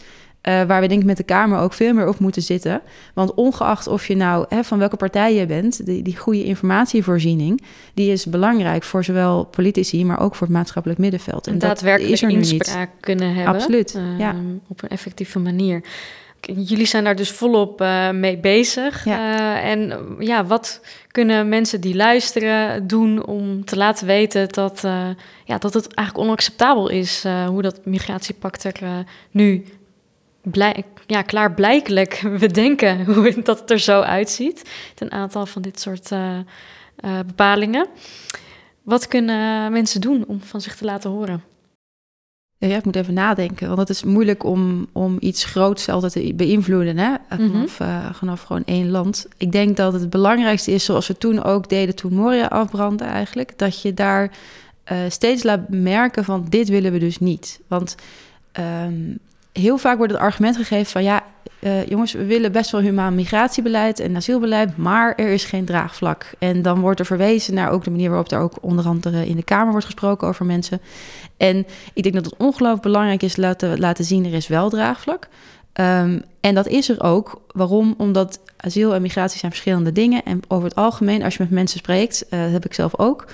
uh, waar we denk ik met de Kamer ook veel meer op moeten zitten. Want ongeacht of je nou hè, van welke partij je bent, die, die goede informatievoorziening, die is belangrijk voor zowel politici, maar ook voor het maatschappelijk middenveld. En, daadwerkelijk dat is er inspraak kunnen hebben. Absoluut, uh, ja. Op een effectieve manier. Jullie zijn daar dus volop uh, mee bezig. Ja. en ja, wat kunnen mensen die luisteren doen om te laten weten dat, ja, dat het eigenlijk onacceptabel is hoe dat migratiepact er nu blij, ja, klaarblijkelijk we denken hoe dat het er zo uitziet. Een aantal van dit soort uh, uh, bepalingen. Wat kunnen mensen doen om van zich te laten horen? Ja, ik moet even nadenken, want het is moeilijk om, om iets groots altijd te beïnvloeden, hè? Vanaf, uh, vanaf gewoon één land. Ik denk dat het belangrijkste is, zoals we toen ook deden toen Moria afbrandde eigenlijk, dat je daar uh, steeds laat merken van dit willen we dus niet. Want um, heel vaak wordt het argument gegeven van ja, uh, jongens, we willen best wel humaan migratiebeleid en asielbeleid, maar er is geen draagvlak. En dan wordt er verwezen naar ook de manier waarop er ook onder andere in de Kamer wordt gesproken over mensen. En ik denk dat het ongelooflijk belangrijk is laten, laten zien, er is wel draagvlak. Um, en dat is er ook. Waarom? Omdat asiel en migratie zijn verschillende dingen. En over het algemeen, als je met mensen spreekt, uh, dat heb ik zelf ook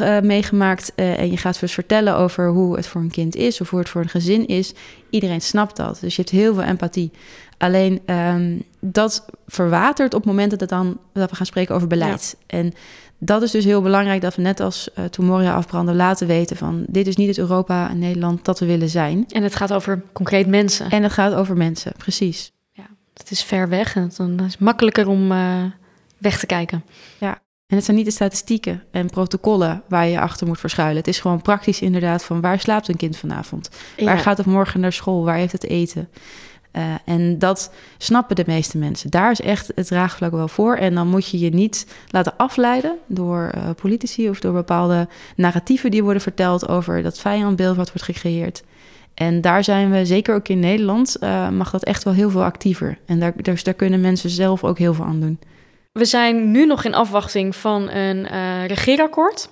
uh, meegemaakt. En je gaat dus vertellen over hoe het voor een kind is of hoe het voor een gezin is. Iedereen snapt dat. Dus je hebt heel veel empathie. Alleen um, dat verwatert op momenten dat, dan, dat we gaan spreken over beleid. Ja. En dat is dus heel belangrijk dat we net als uh, toen Moria afbranden laten weten van dit is niet het Europa en Nederland dat we willen zijn. En het gaat over concreet mensen. En het gaat over mensen, precies. Ja, het is ver weg en dan is het makkelijker om uh, weg te kijken. Ja. En het zijn niet de statistieken en protocollen waar je achter moet verschuilen. Het is gewoon praktisch inderdaad van waar slaapt een kind vanavond? Ja. Waar gaat het morgen naar school? Waar heeft het eten? Uh, en dat snappen de meeste mensen. Daar is echt het draagvlak wel voor. En dan moet je je niet laten afleiden door uh, politici of door bepaalde narratieven die worden verteld over dat vijandbeeld wat wordt gecreëerd. En daar zijn we, zeker ook in Nederland, uh, mag dat echt wel heel veel actiever. En daar, dus daar kunnen mensen zelf ook heel veel aan doen. We zijn nu nog in afwachting van een uh, regeerakkoord.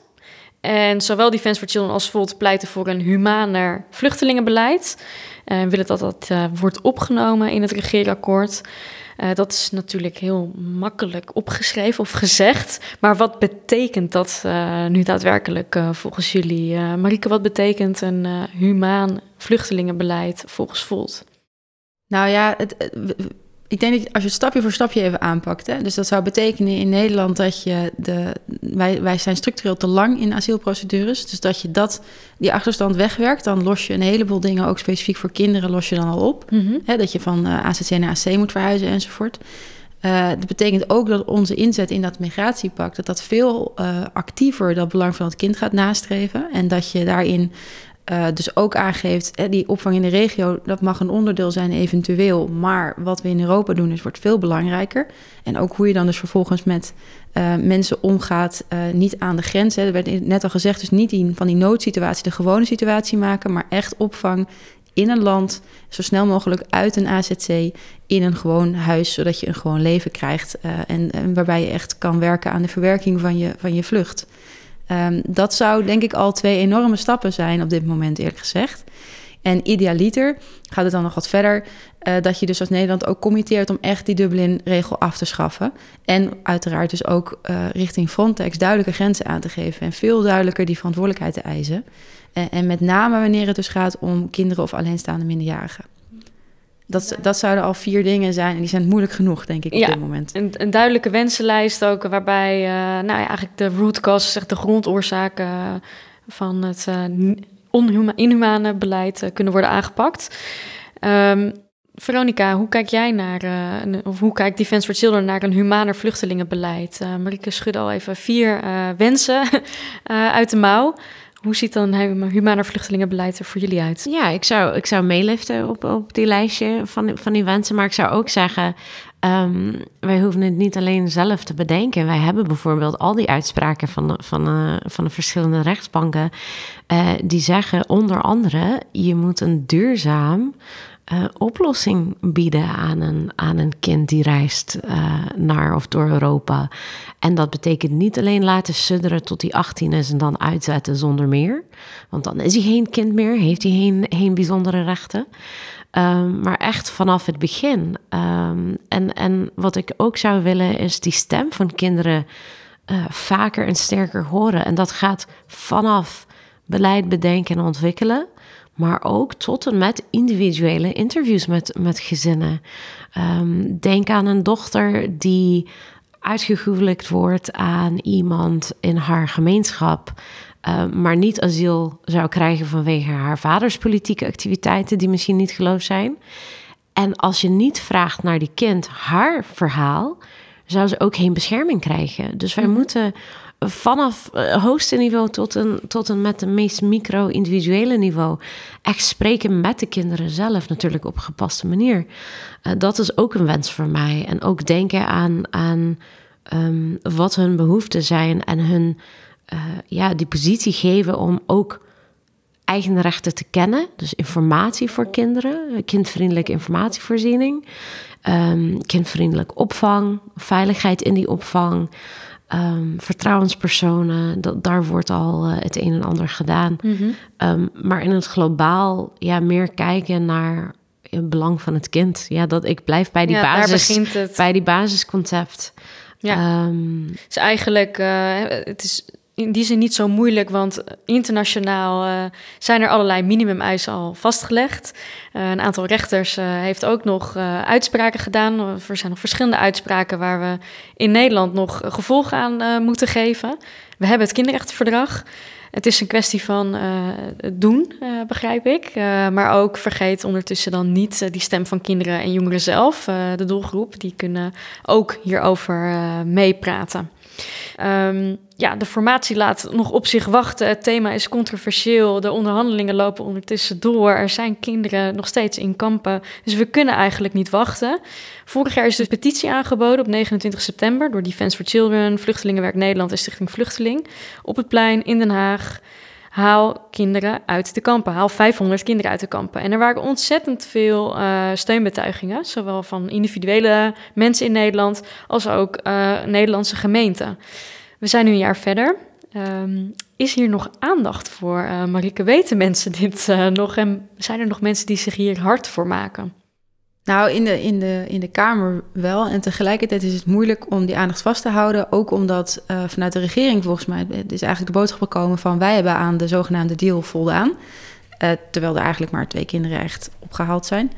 En zowel Defense for Children als Volt pleiten voor een humaner vluchtelingenbeleid. En willen dat dat uh, wordt opgenomen in het regeerakkoord. Uh, dat is natuurlijk heel makkelijk opgeschreven of gezegd. Maar wat betekent dat nu daadwerkelijk volgens jullie? Marike, wat betekent een humaan vluchtelingenbeleid volgens Volt? Nou ja, het, ik denk dat als je het stapje voor stapje even aanpakt. Hè, dus dat zou betekenen in Nederland dat je de. Wij, wij zijn structureel te lang in asielprocedures. Dus dat je dat, die achterstand wegwerkt, dan los je een heleboel dingen, ook specifiek voor kinderen, los je dan al op. Mhm. Hè, dat je van uh, ACC naar AC moet verhuizen enzovoort. Uh, dat betekent ook dat onze inzet in dat migratiepak, dat dat veel uh, actiever dat belang van het kind gaat nastreven. En dat je daarin uh, dus ook aangeeft, hè, die opvang in de regio, dat mag een onderdeel zijn eventueel. Maar wat we in Europa doen, is wordt veel belangrijker. En ook hoe je dan dus vervolgens met uh, mensen omgaat, niet aan de grens. Hè. Er werd net al gezegd, dus niet in, van die noodsituatie de gewone situatie maken, maar echt opvang in een land, zo snel mogelijk uit een AZC, in een gewoon huis, zodat je een gewoon leven krijgt. en, en waarbij je echt kan werken aan de verwerking van je, van je vlucht. Um, dat zou denk ik al twee enorme stappen zijn op dit moment, eerlijk gezegd. En idealiter gaat het dan nog wat verder, uh, dat je dus als Nederland ook committeert om echt die Dublin-regel af te schaffen. En uiteraard dus ook uh, richting Frontex duidelijke grenzen aan te geven en veel duidelijker die verantwoordelijkheid te eisen. Uh, en met name wanneer het dus gaat om kinderen of alleenstaande minderjarigen. Dat, dat zouden al vier dingen zijn en die zijn moeilijk genoeg, denk ik, op ja, dit moment. Een, een duidelijke wensenlijst ook, waarbij uh, nou ja, eigenlijk de root causes, echt de grondoorzaken uh, van het uh, onhuma, inhumane beleid uh, kunnen worden aangepakt. Um, Veronica, hoe kijk jij naar, uh, of hoe kijkt Defense for Children naar een humaner vluchtelingenbeleid? Uh, Marike schudde al even vier uh, wensen uit de mouw. Hoe ziet dan humaner vluchtelingenbeleid er voor jullie uit? Ja, ik zou, ik zou meeliften op, op die lijstje van, van die wensen. Maar ik zou ook zeggen, um, wij hoeven het niet alleen zelf te bedenken. Wij hebben bijvoorbeeld al die uitspraken van de, van, uh, van de verschillende rechtsbanken... Uh, die zeggen onder andere, je moet een duurzaam... Uh, oplossing bieden aan een, aan een kind die reist uh, naar of door Europa. En dat betekent niet alleen laten sudderen tot hij 18 is en dan uitzetten zonder meer. Want dan is hij geen kind meer, heeft hij geen, geen bijzondere rechten. Um, maar echt vanaf het begin. Um, en, en wat ik ook zou willen is die stem van kinderen uh, vaker en sterker horen. En dat gaat vanaf beleid bedenken en ontwikkelen maar ook tot en met individuele interviews met, met gezinnen. Um, denk aan een dochter die uitgehuwelijkt wordt aan iemand in haar gemeenschap. Uh, maar niet asiel zou krijgen vanwege haar vaders politieke activiteiten, die misschien niet geloof zijn. En als je niet vraagt naar die kind haar verhaal, zou ze ook geen bescherming krijgen. Dus wij mm -hmm. moeten vanaf het hoogste niveau tot een, tot een met de meest micro-individuele niveau. Echt spreken met de kinderen zelf, natuurlijk op gepaste manier. Uh, dat is ook een wens voor mij. En ook denken aan, aan um, wat hun behoeften zijn en hun uh, ja, die positie geven om ook eigen rechten te kennen. Dus informatie voor kinderen, kindvriendelijke informatievoorziening, um, kindvriendelijk opvang, veiligheid in die opvang. Um, vertrouwenspersonen, dat, daar wordt al uh, het een en ander gedaan. Mm -hmm. um, maar in het globaal, ja, meer kijken naar het belang van het kind. Ja, dat ik blijf bij die ja, basis, daar begint het. bij die basisconcept. Ja, um, dus eigenlijk, uh, het is die zin niet zo moeilijk, want internationaal uh, zijn er allerlei minimum-eisen al vastgelegd. Uh, een aantal rechters uh, heeft ook nog uitspraken gedaan. Er zijn nog verschillende uitspraken waar we in Nederland nog gevolg aan moeten geven. We hebben het kinderrechtenverdrag. Het is een kwestie van doen, begrijp ik. maar ook vergeet ondertussen dan niet die stem van kinderen en jongeren zelf, de doelgroep. Die kunnen ook hierover meepraten. Um, ja, de formatie laat nog op zich wachten. Het thema is controversieel. De onderhandelingen lopen ondertussen door. Er zijn kinderen nog steeds in kampen. Dus we kunnen eigenlijk niet wachten. Vorig jaar is de petitie aangeboden op 29 september door Defense for Children, Vluchtelingenwerk Nederland en Stichting Vluchteling. Op het plein in Den Haag. Haal kinderen uit de kampen. Haal 500 kinderen uit de kampen. En er waren ontzettend veel uh, steunbetuigingen, zowel van individuele mensen in Nederland als ook uh, Nederlandse gemeenten. We zijn nu een jaar verder. Um, is hier nog aandacht voor? Uh, weten mensen dit nog? En zijn er nog mensen die zich hier hard voor maken? Nou, in de, in, de, in de Kamer wel. En tegelijkertijd is het moeilijk om die aandacht vast te houden. Ook omdat uh, vanuit de regering volgens mij is eigenlijk de boodschap gekomen van... wij hebben aan de zogenaamde deal voldaan. Uh, terwijl er eigenlijk maar twee kinderen echt opgehaald zijn.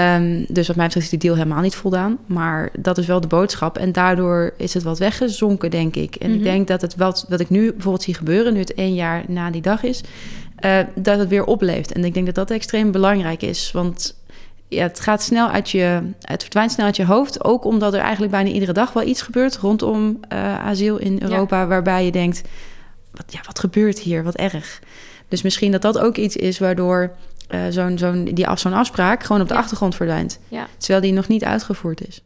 Um, dus wat mij betreft is die deal helemaal niet voldaan. Maar dat is wel de boodschap. En daardoor is het wat weggezonken, denk ik. En mm -hmm. ik denk dat het wat, wat ik nu bijvoorbeeld zie gebeuren... nu het één jaar na die dag is... Uh, dat het weer opleeft. En ik denk dat dat extreem belangrijk is. Want ja, het gaat snel uit je, het verdwijnt snel uit je hoofd. Ook omdat er eigenlijk bijna iedere dag wel iets gebeurt rondom uh, asiel in Europa, ja. waarbij je denkt: wat, ja, wat gebeurt hier? Wat erg. Dus misschien dat dat ook iets is waardoor uh, zo'n zo'n die af, zo'n afspraak gewoon op de ja. achtergrond verdwijnt. Ja. Terwijl die nog niet uitgevoerd is.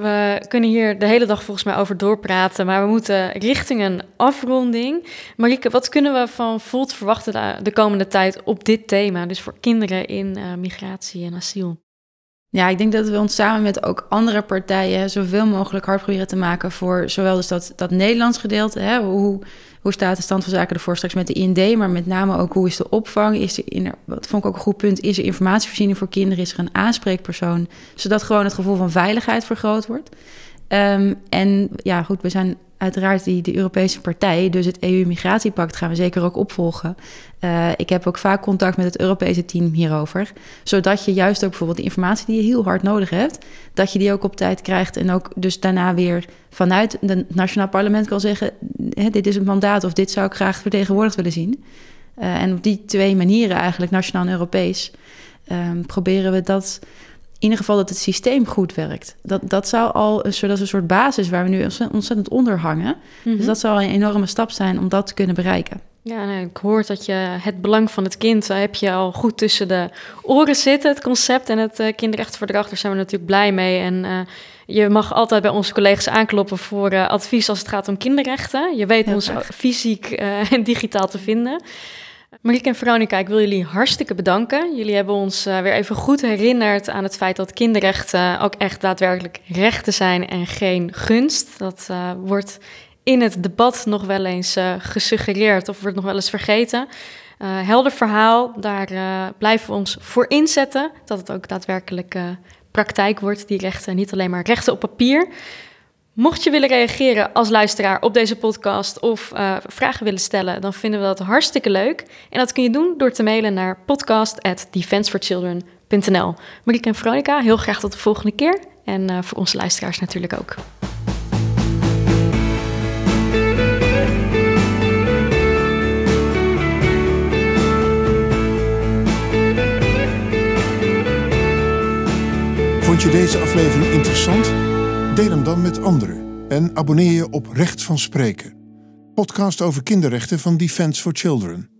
We kunnen hier de hele dag volgens mij over doorpraten, maar we moeten richting een afronding. Marieke, wat kunnen we van Volt verwachten de, de, komende tijd op dit thema, dus voor kinderen in uh, migratie en asiel? Ja, ik denk dat we ons samen met ook andere partijen zoveel mogelijk hard proberen te maken voor zowel dus dat, dat Nederlands gedeelte, hè, hoe, hoe staat de stand van zaken ervoor straks met de IND, maar met name ook hoe is de opvang, is er, in, wat vond ik ook een goed punt, is er informatievoorziening voor kinderen, is er een aanspreekpersoon, zodat gewoon het gevoel van veiligheid vergroot wordt. Um, en ja, goed, we zijn uiteraard die, de Europese partij, dus het EU-migratiepact gaan we zeker ook opvolgen. Uh, ik heb ook vaak contact met het Europese team hierover, zodat je juist ook bijvoorbeeld de informatie die je heel hard nodig hebt, dat je die ook op tijd krijgt en ook dus daarna weer vanuit het nationaal parlement kan zeggen, dit is het mandaat of dit zou ik graag vertegenwoordigd willen zien. Uh, en op die twee manieren eigenlijk, nationaal en Europees, um, proberen we dat in ieder geval dat het systeem goed werkt. Dat, dat zou al een soort, dat is een soort basis waar we nu ontzettend onder hangen. Mm -hmm. Dus dat zou een enorme stap zijn om dat te kunnen bereiken. Ja, nou, ik hoor dat je het belang van het kind, daar heb je al goed tussen de oren zitten, het concept en het uh, kinderrechtenverdrag. Daar zijn we natuurlijk blij mee. En uh, je mag altijd bij onze collega's aankloppen voor uh, advies als het gaat om kinderrechten. Je weet ons fysiek en digitaal te vinden. Marieke en Veronica, ik wil jullie hartstikke bedanken. Jullie hebben ons uh, weer even goed herinnerd aan het feit dat kinderrechten ook echt daadwerkelijk rechten zijn en geen gunst. Dat uh, wordt in het debat nog wel eens uh, gesuggereerd of wordt nog wel eens vergeten. helder verhaal, daar blijven we ons voor inzetten. Dat het ook daadwerkelijk praktijk wordt, die rechten. Niet alleen maar rechten op papier. Mocht je willen reageren als luisteraar op deze podcast of uh, vragen willen stellen, dan vinden we dat hartstikke leuk. En dat kun je doen door te mailen naar podcast@defenseforchildren.nl. Marieke en Veronica, heel graag tot de volgende keer. En uh, voor onze luisteraars natuurlijk ook. Vond je deze aflevering interessant? Deel hem dan met anderen en abonneer je op Recht van Spreken. podcast over kinderrechten van Defence for Children.